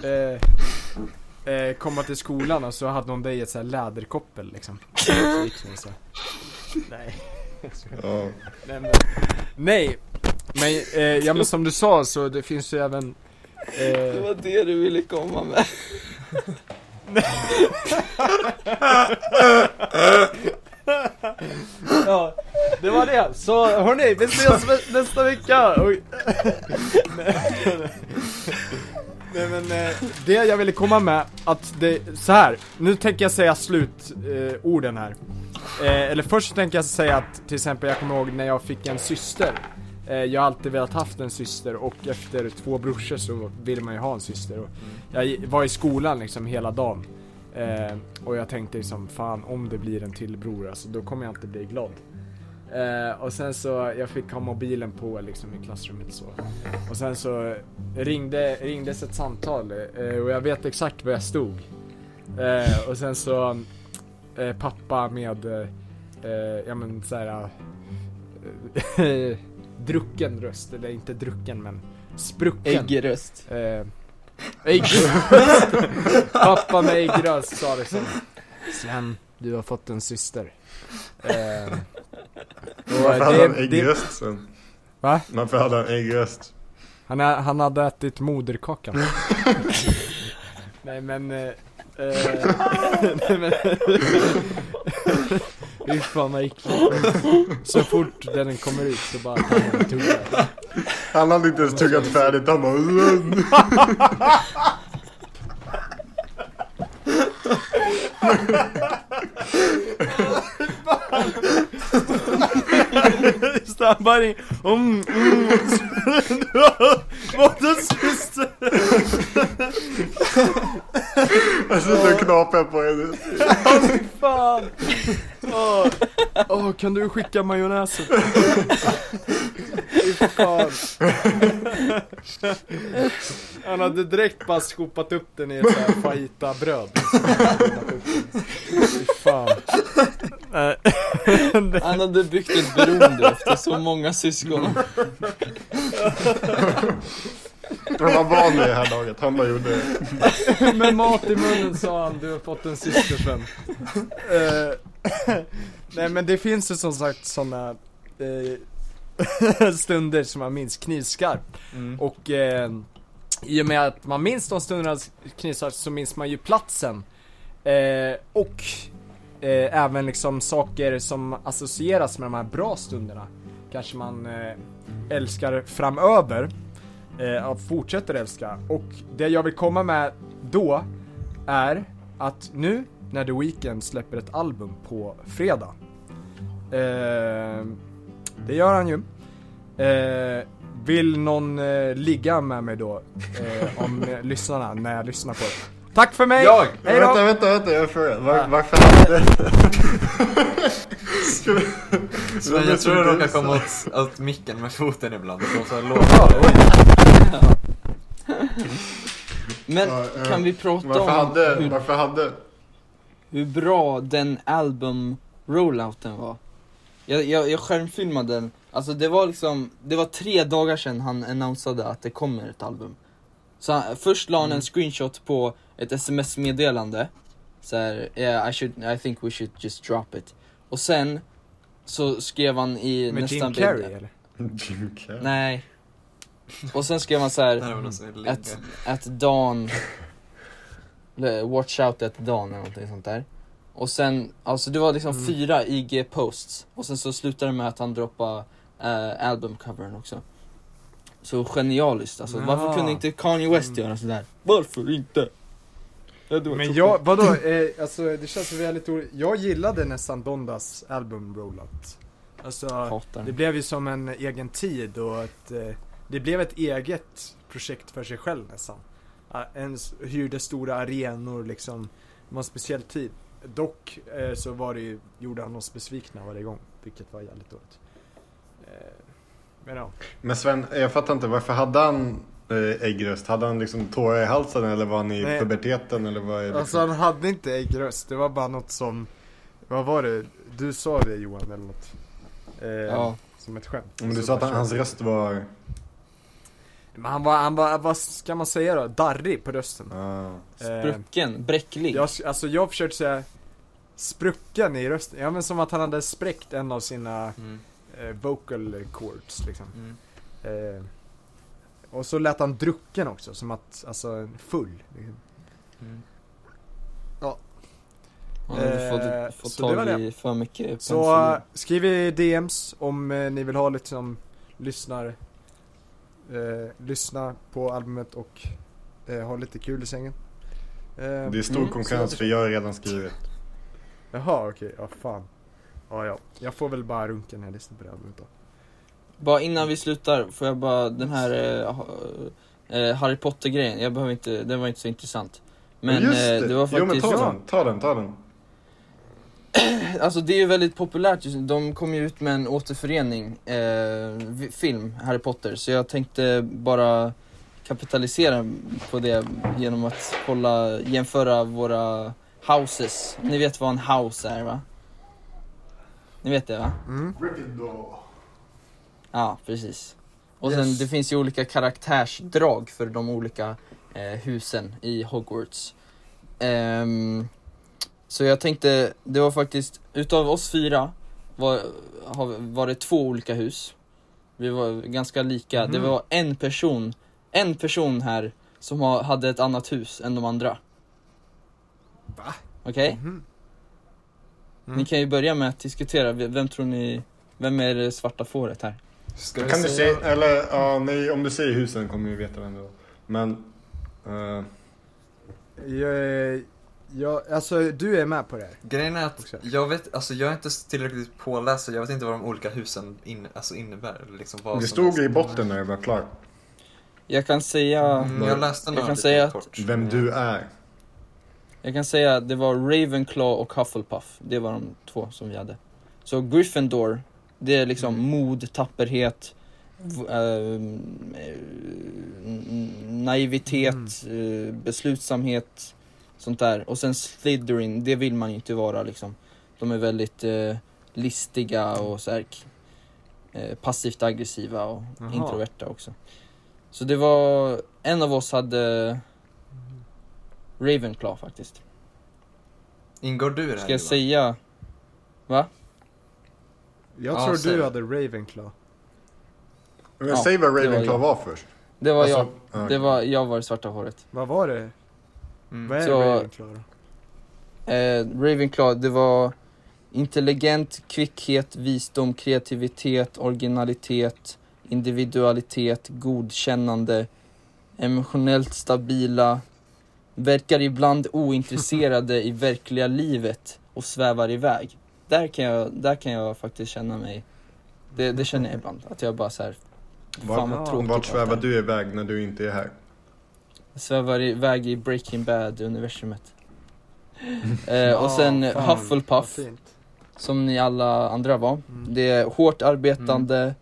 eh, eh, Komma till skolan och så hade de dig i ett så här läderkoppel liksom så gick ni så. Nej Ja. Nej men, nej, men, eh, ja men som du sa så det finns ju även Det eh, var det du ville komma med. Ja, det var det. Så hörni, vi ses nästa vecka. Oj. Nej, Nej men eh, det jag ville komma med, att det, så här. nu tänker jag säga slutorden eh, här. Eh, eller först tänker jag säga att till exempel jag kommer ihåg när jag fick en syster. Eh, jag har alltid velat haft en syster och efter två brorsor så vill man ju ha en syster. Och jag var i skolan liksom hela dagen. Eh, och jag tänkte liksom, fan om det blir en till bror alltså, då kommer jag inte bli glad. Eh, och sen så, jag fick ha mobilen på liksom i klassrummet så. Och sen så ringde, ringdes ett samtal eh, och jag vet exakt var jag stod. Eh, och sen så, eh, pappa med, ja men såhär, drucken röst, eller inte drucken men sprucken. Äggröst. Eh, äggröst. Pappa med äggröst sa det som Sven, du har fått en syster. Eh, och Varför hade han det- äggröst sen? Va? Varför hade han äggröst? Han, är, han hade ätit moderkakan. Nej men... Eh, eh, nej men... Fy fan vad äckligt. Så fort den kommer ut så bara tar han en tugga. Han hade inte ens tuggat färdigt, han bara bara in, mm, mm. Fått en syster! Jag sitter och knaprar på henne. Fy fan! Åh, Åh, kan du skicka majonnäsen? Han hade direkt bara skopat upp den i ett fajita-bröd. Fy fan. Han hade byggt ett beroende efter så många syskon. Han var van vid det här laget, han bara gjorde det. Med mat i munnen sa han, du har fått en syster Sven. Eh, nej men det finns ju som sagt sådana eh, stunder som man minns knivskarpt. Mm. Och eh, i och med att man minns de stunderna knivskarpt så minns man ju platsen. Eh, och eh, även liksom saker som associeras med de här bra stunderna. Kanske man eh, älskar framöver. Eh, och fortsätter älska. Och det jag vill komma med då är att nu när The Weeknd släpper ett album på fredag. Eh, det gör han ju. Eh, vill någon eh, ligga med mig då? Eh, om eh, lyssnarna, när jag lyssnar på det. Tack för mig! Jag! Hej då! Vänta, vänta, vänta, jag har en fråga. Var, Ja. Varför Men jag tror jag råkar komma åt, åt micken med foten ibland. Det låter lågt. Men Ja, eh, kan vi prata Varför om hade, hur, varför hade... hur bra den album rollouten var? Jag, jag, jag skärmfilmade den, alltså det var liksom, det var tre dagar sedan han annonsade att det kommer ett album. Så han, först la han Mm. en screenshot på ett sms-meddelande. Så här, yeah, I, should, I think we should just drop it. Och sen så skrev han i Med nästan Jim bild- Carrey eller? Jim Carrey. Nej. Och sen skrev han så här. Det här var någon som vill ligga. At, at dawn eller Watch out at dawn eller någonting sånt där Och sen, alltså det var liksom Mm. fyra IG-posts Och sen så slutade det med att han droppade uh, albumcovern också Så genialiskt alltså, varför Jaha. kunde inte Kanye West Mm. göra sådär? Varför inte? Ja, Men jag, vadå, eh, alltså det känns väldigt oroligt. Jag gillade nästan Dondas album rollout. Alltså, Hatar det blev ju som en egen tid och ett, eh, det blev ett eget projekt för sig själv nästan. En hyrde stora arenor liksom, det var en speciell tid. Dock eh, så var det ju, gjorde han oss besvikna varje gång, vilket var jävligt dåligt. Eh, men ja. Men Sven, jag fattar inte, varför hade han eh, äggröst? Hade han liksom tårar i halsen eller var han i Nej. puberteten eller vad är det? Alltså han hade inte äggröst, det var bara något som, vad var det? Du sa det Johan eller något? Eh, Ja, Som ett skämt. Men du sa att han, hans röst var... Men han var, han var, vad ska man säga då? Darrig på rösten. Ah. Eh, sprucken, bräcklig jag, alltså jag försökte säga sprucken i rösten, ja men som att han hade spräckt en av sina Mm. eh, vocal cords liksom. Mm. Eh, och så lät han drucken också, som att, alltså full. Liksom. Mm. Han hade eh, fått, fått det tag det. i för mycket Så eh, skriv i DMs om eh, ni vill ha liksom lyssnar eh, Lyssna på albumet och eh, ha lite kul i sängen. Eh, Det är stor Mm, konkurrens för jag har redan skrivit. Jaha okej, ja fan. Ja ja, jag får väl bara runka när jag lyssnar på det albumet då. Bara innan vi slutar, får jag bara den här eh, eh, Harry Potter grejen, jag behöver inte, den var inte så intressant. Men Just eh, det. var Jo men faktiskt, ta den, ta den, ta den. alltså det är ju väldigt populärt just nu. de kom ju ut med en återförening, eh, film, Harry Potter Så jag tänkte bara kapitalisera på det genom att kolla, jämföra våra houses Ni vet vad en house är va? Ni vet det va? Mm. Ja, precis. Och Yes. sen det finns ju olika karaktärsdrag för de olika eh, husen i Hogwarts. Ehm, så jag tänkte, det var faktiskt, utav oss fyra var, har, var det två olika hus. Vi var ganska lika. Det Mhm. var en person, en person här som har, hade ett annat hus än de andra. Va? Okej? Mhm. Mm. Ni kan ju börja med att diskutera, vem tror ni, vem är det svarta fåret här? Ska Kan du säga... se, eller ja, nej, om du säger husen kommer vi veta vem det var. Men, eh, Jag, jag, alltså du är med på det här? Grejen är att Också. jag vet, alltså jag är inte tillräckligt påläst så jag vet inte vad de olika husen in, alltså innebär. Liksom vad det stod i botten när jag var klar. Jag kan säga, Mm, jag läste Jag kan säga att- kort. Vem du är. jag kan säga att det var Ravenclaw och Hufflepuff. Det var de två som vi hade. Så Gryffindor, det är liksom mod, tapperhet, n- naivitet, eh, beslutsamhet, sånt där. Och sen Slytherin, det vill man ju inte vara liksom. De är väldigt eh, listiga och så här, eh, passivt aggressiva och Jaha. introverta också. Så det var, en av oss hade Ravenclaw faktiskt. Ingår du i det här Ska jag säga, va? Jag Ja, tror säg du hade Ravenclaw. Men Ja, säg vad var Ravenclaw jag. var först. Det var Alltså, jag, ja, det var, jag var det svarta håret. Vad var det? Mm. Vad är Så- Ravenclaw då? Eh, Ravenclaw, det var intelligent, kvickhet, visdom, kreativitet, originalitet, individualitet, godkännande, emotionellt stabila, verkar ibland ointresserade i verkliga livet och svävar iväg. Där kan jag, där kan jag faktiskt känna mig, det, det känner jag ibland, att jag bara så här. Fan vad tråkigt Vart svävar du iväg när du inte är här? Svävar iväg i Breaking Bad-universumet. eh, och sen Ja, fan, Hufflepuff, som ni alla andra var. Mm. Det är hårt arbetande,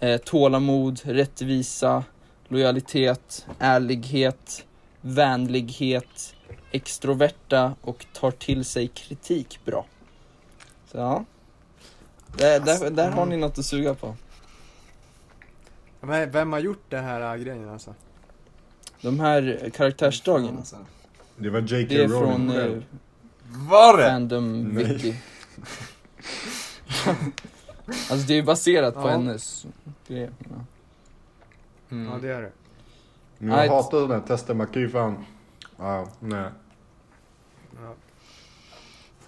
eh, tålamod, rättvisa, lojalitet, ärlighet, vänlighet, extroverta och tar till sig kritik bra. Så ja. Där, där, där har ni något att suga på. Men vem har gjort den här äh, grejen alltså? De här karaktärsdragen, Alltså. Det var J.K. det är Rowling från eh, själv. Var det? Fandom Nej. Wiki. alltså det är baserat på Ja. hennes grejer. Ja. Mm. Ja det är det. Men jag Nej, hatar här tester, man kan ju fan... Ja, nej. Ja.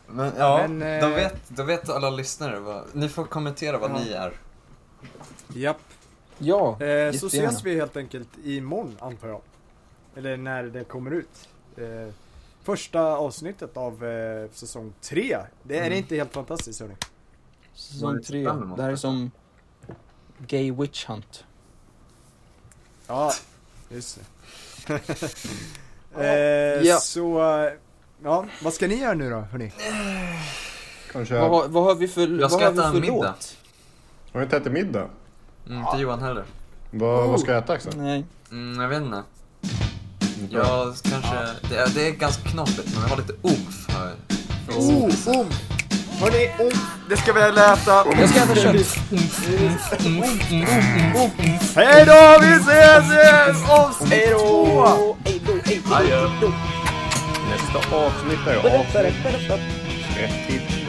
Men ja, Men, eh, då, vet, då vet alla lyssnare vad, ni får kommentera vad Ja. ni är. Japp. Ja, Eh, så ses vi helt enkelt imorgon antar jag. Eller när det kommer ut. Eh, första avsnittet av eh, säsong 3. Det är Mm. inte helt fantastiskt hörni. Säsong är tre. fram emot Det här är som Gay Witch Hunt. Ja, just det. eh, Ja. Så, ja, vad ska ni göra nu då hörni? Kanske... Vad, Har har- vad har vi för, Jag vad ska har vi äta en för middag. låt? du inte ätit middag? Mm, inte Johan heller. Vad, Oh. vad ska jag äta också? Nej. Mm, jag vet inte. Jag kanske, det, är, det är ganska knapigt men jag har lite omf här. Oh, om! Hörni, om! Det ska vi äta! Jag ska äta kött. Hej då, vi ses igen! Avsnitt två! Nästa avsnitt är avsnitt 32.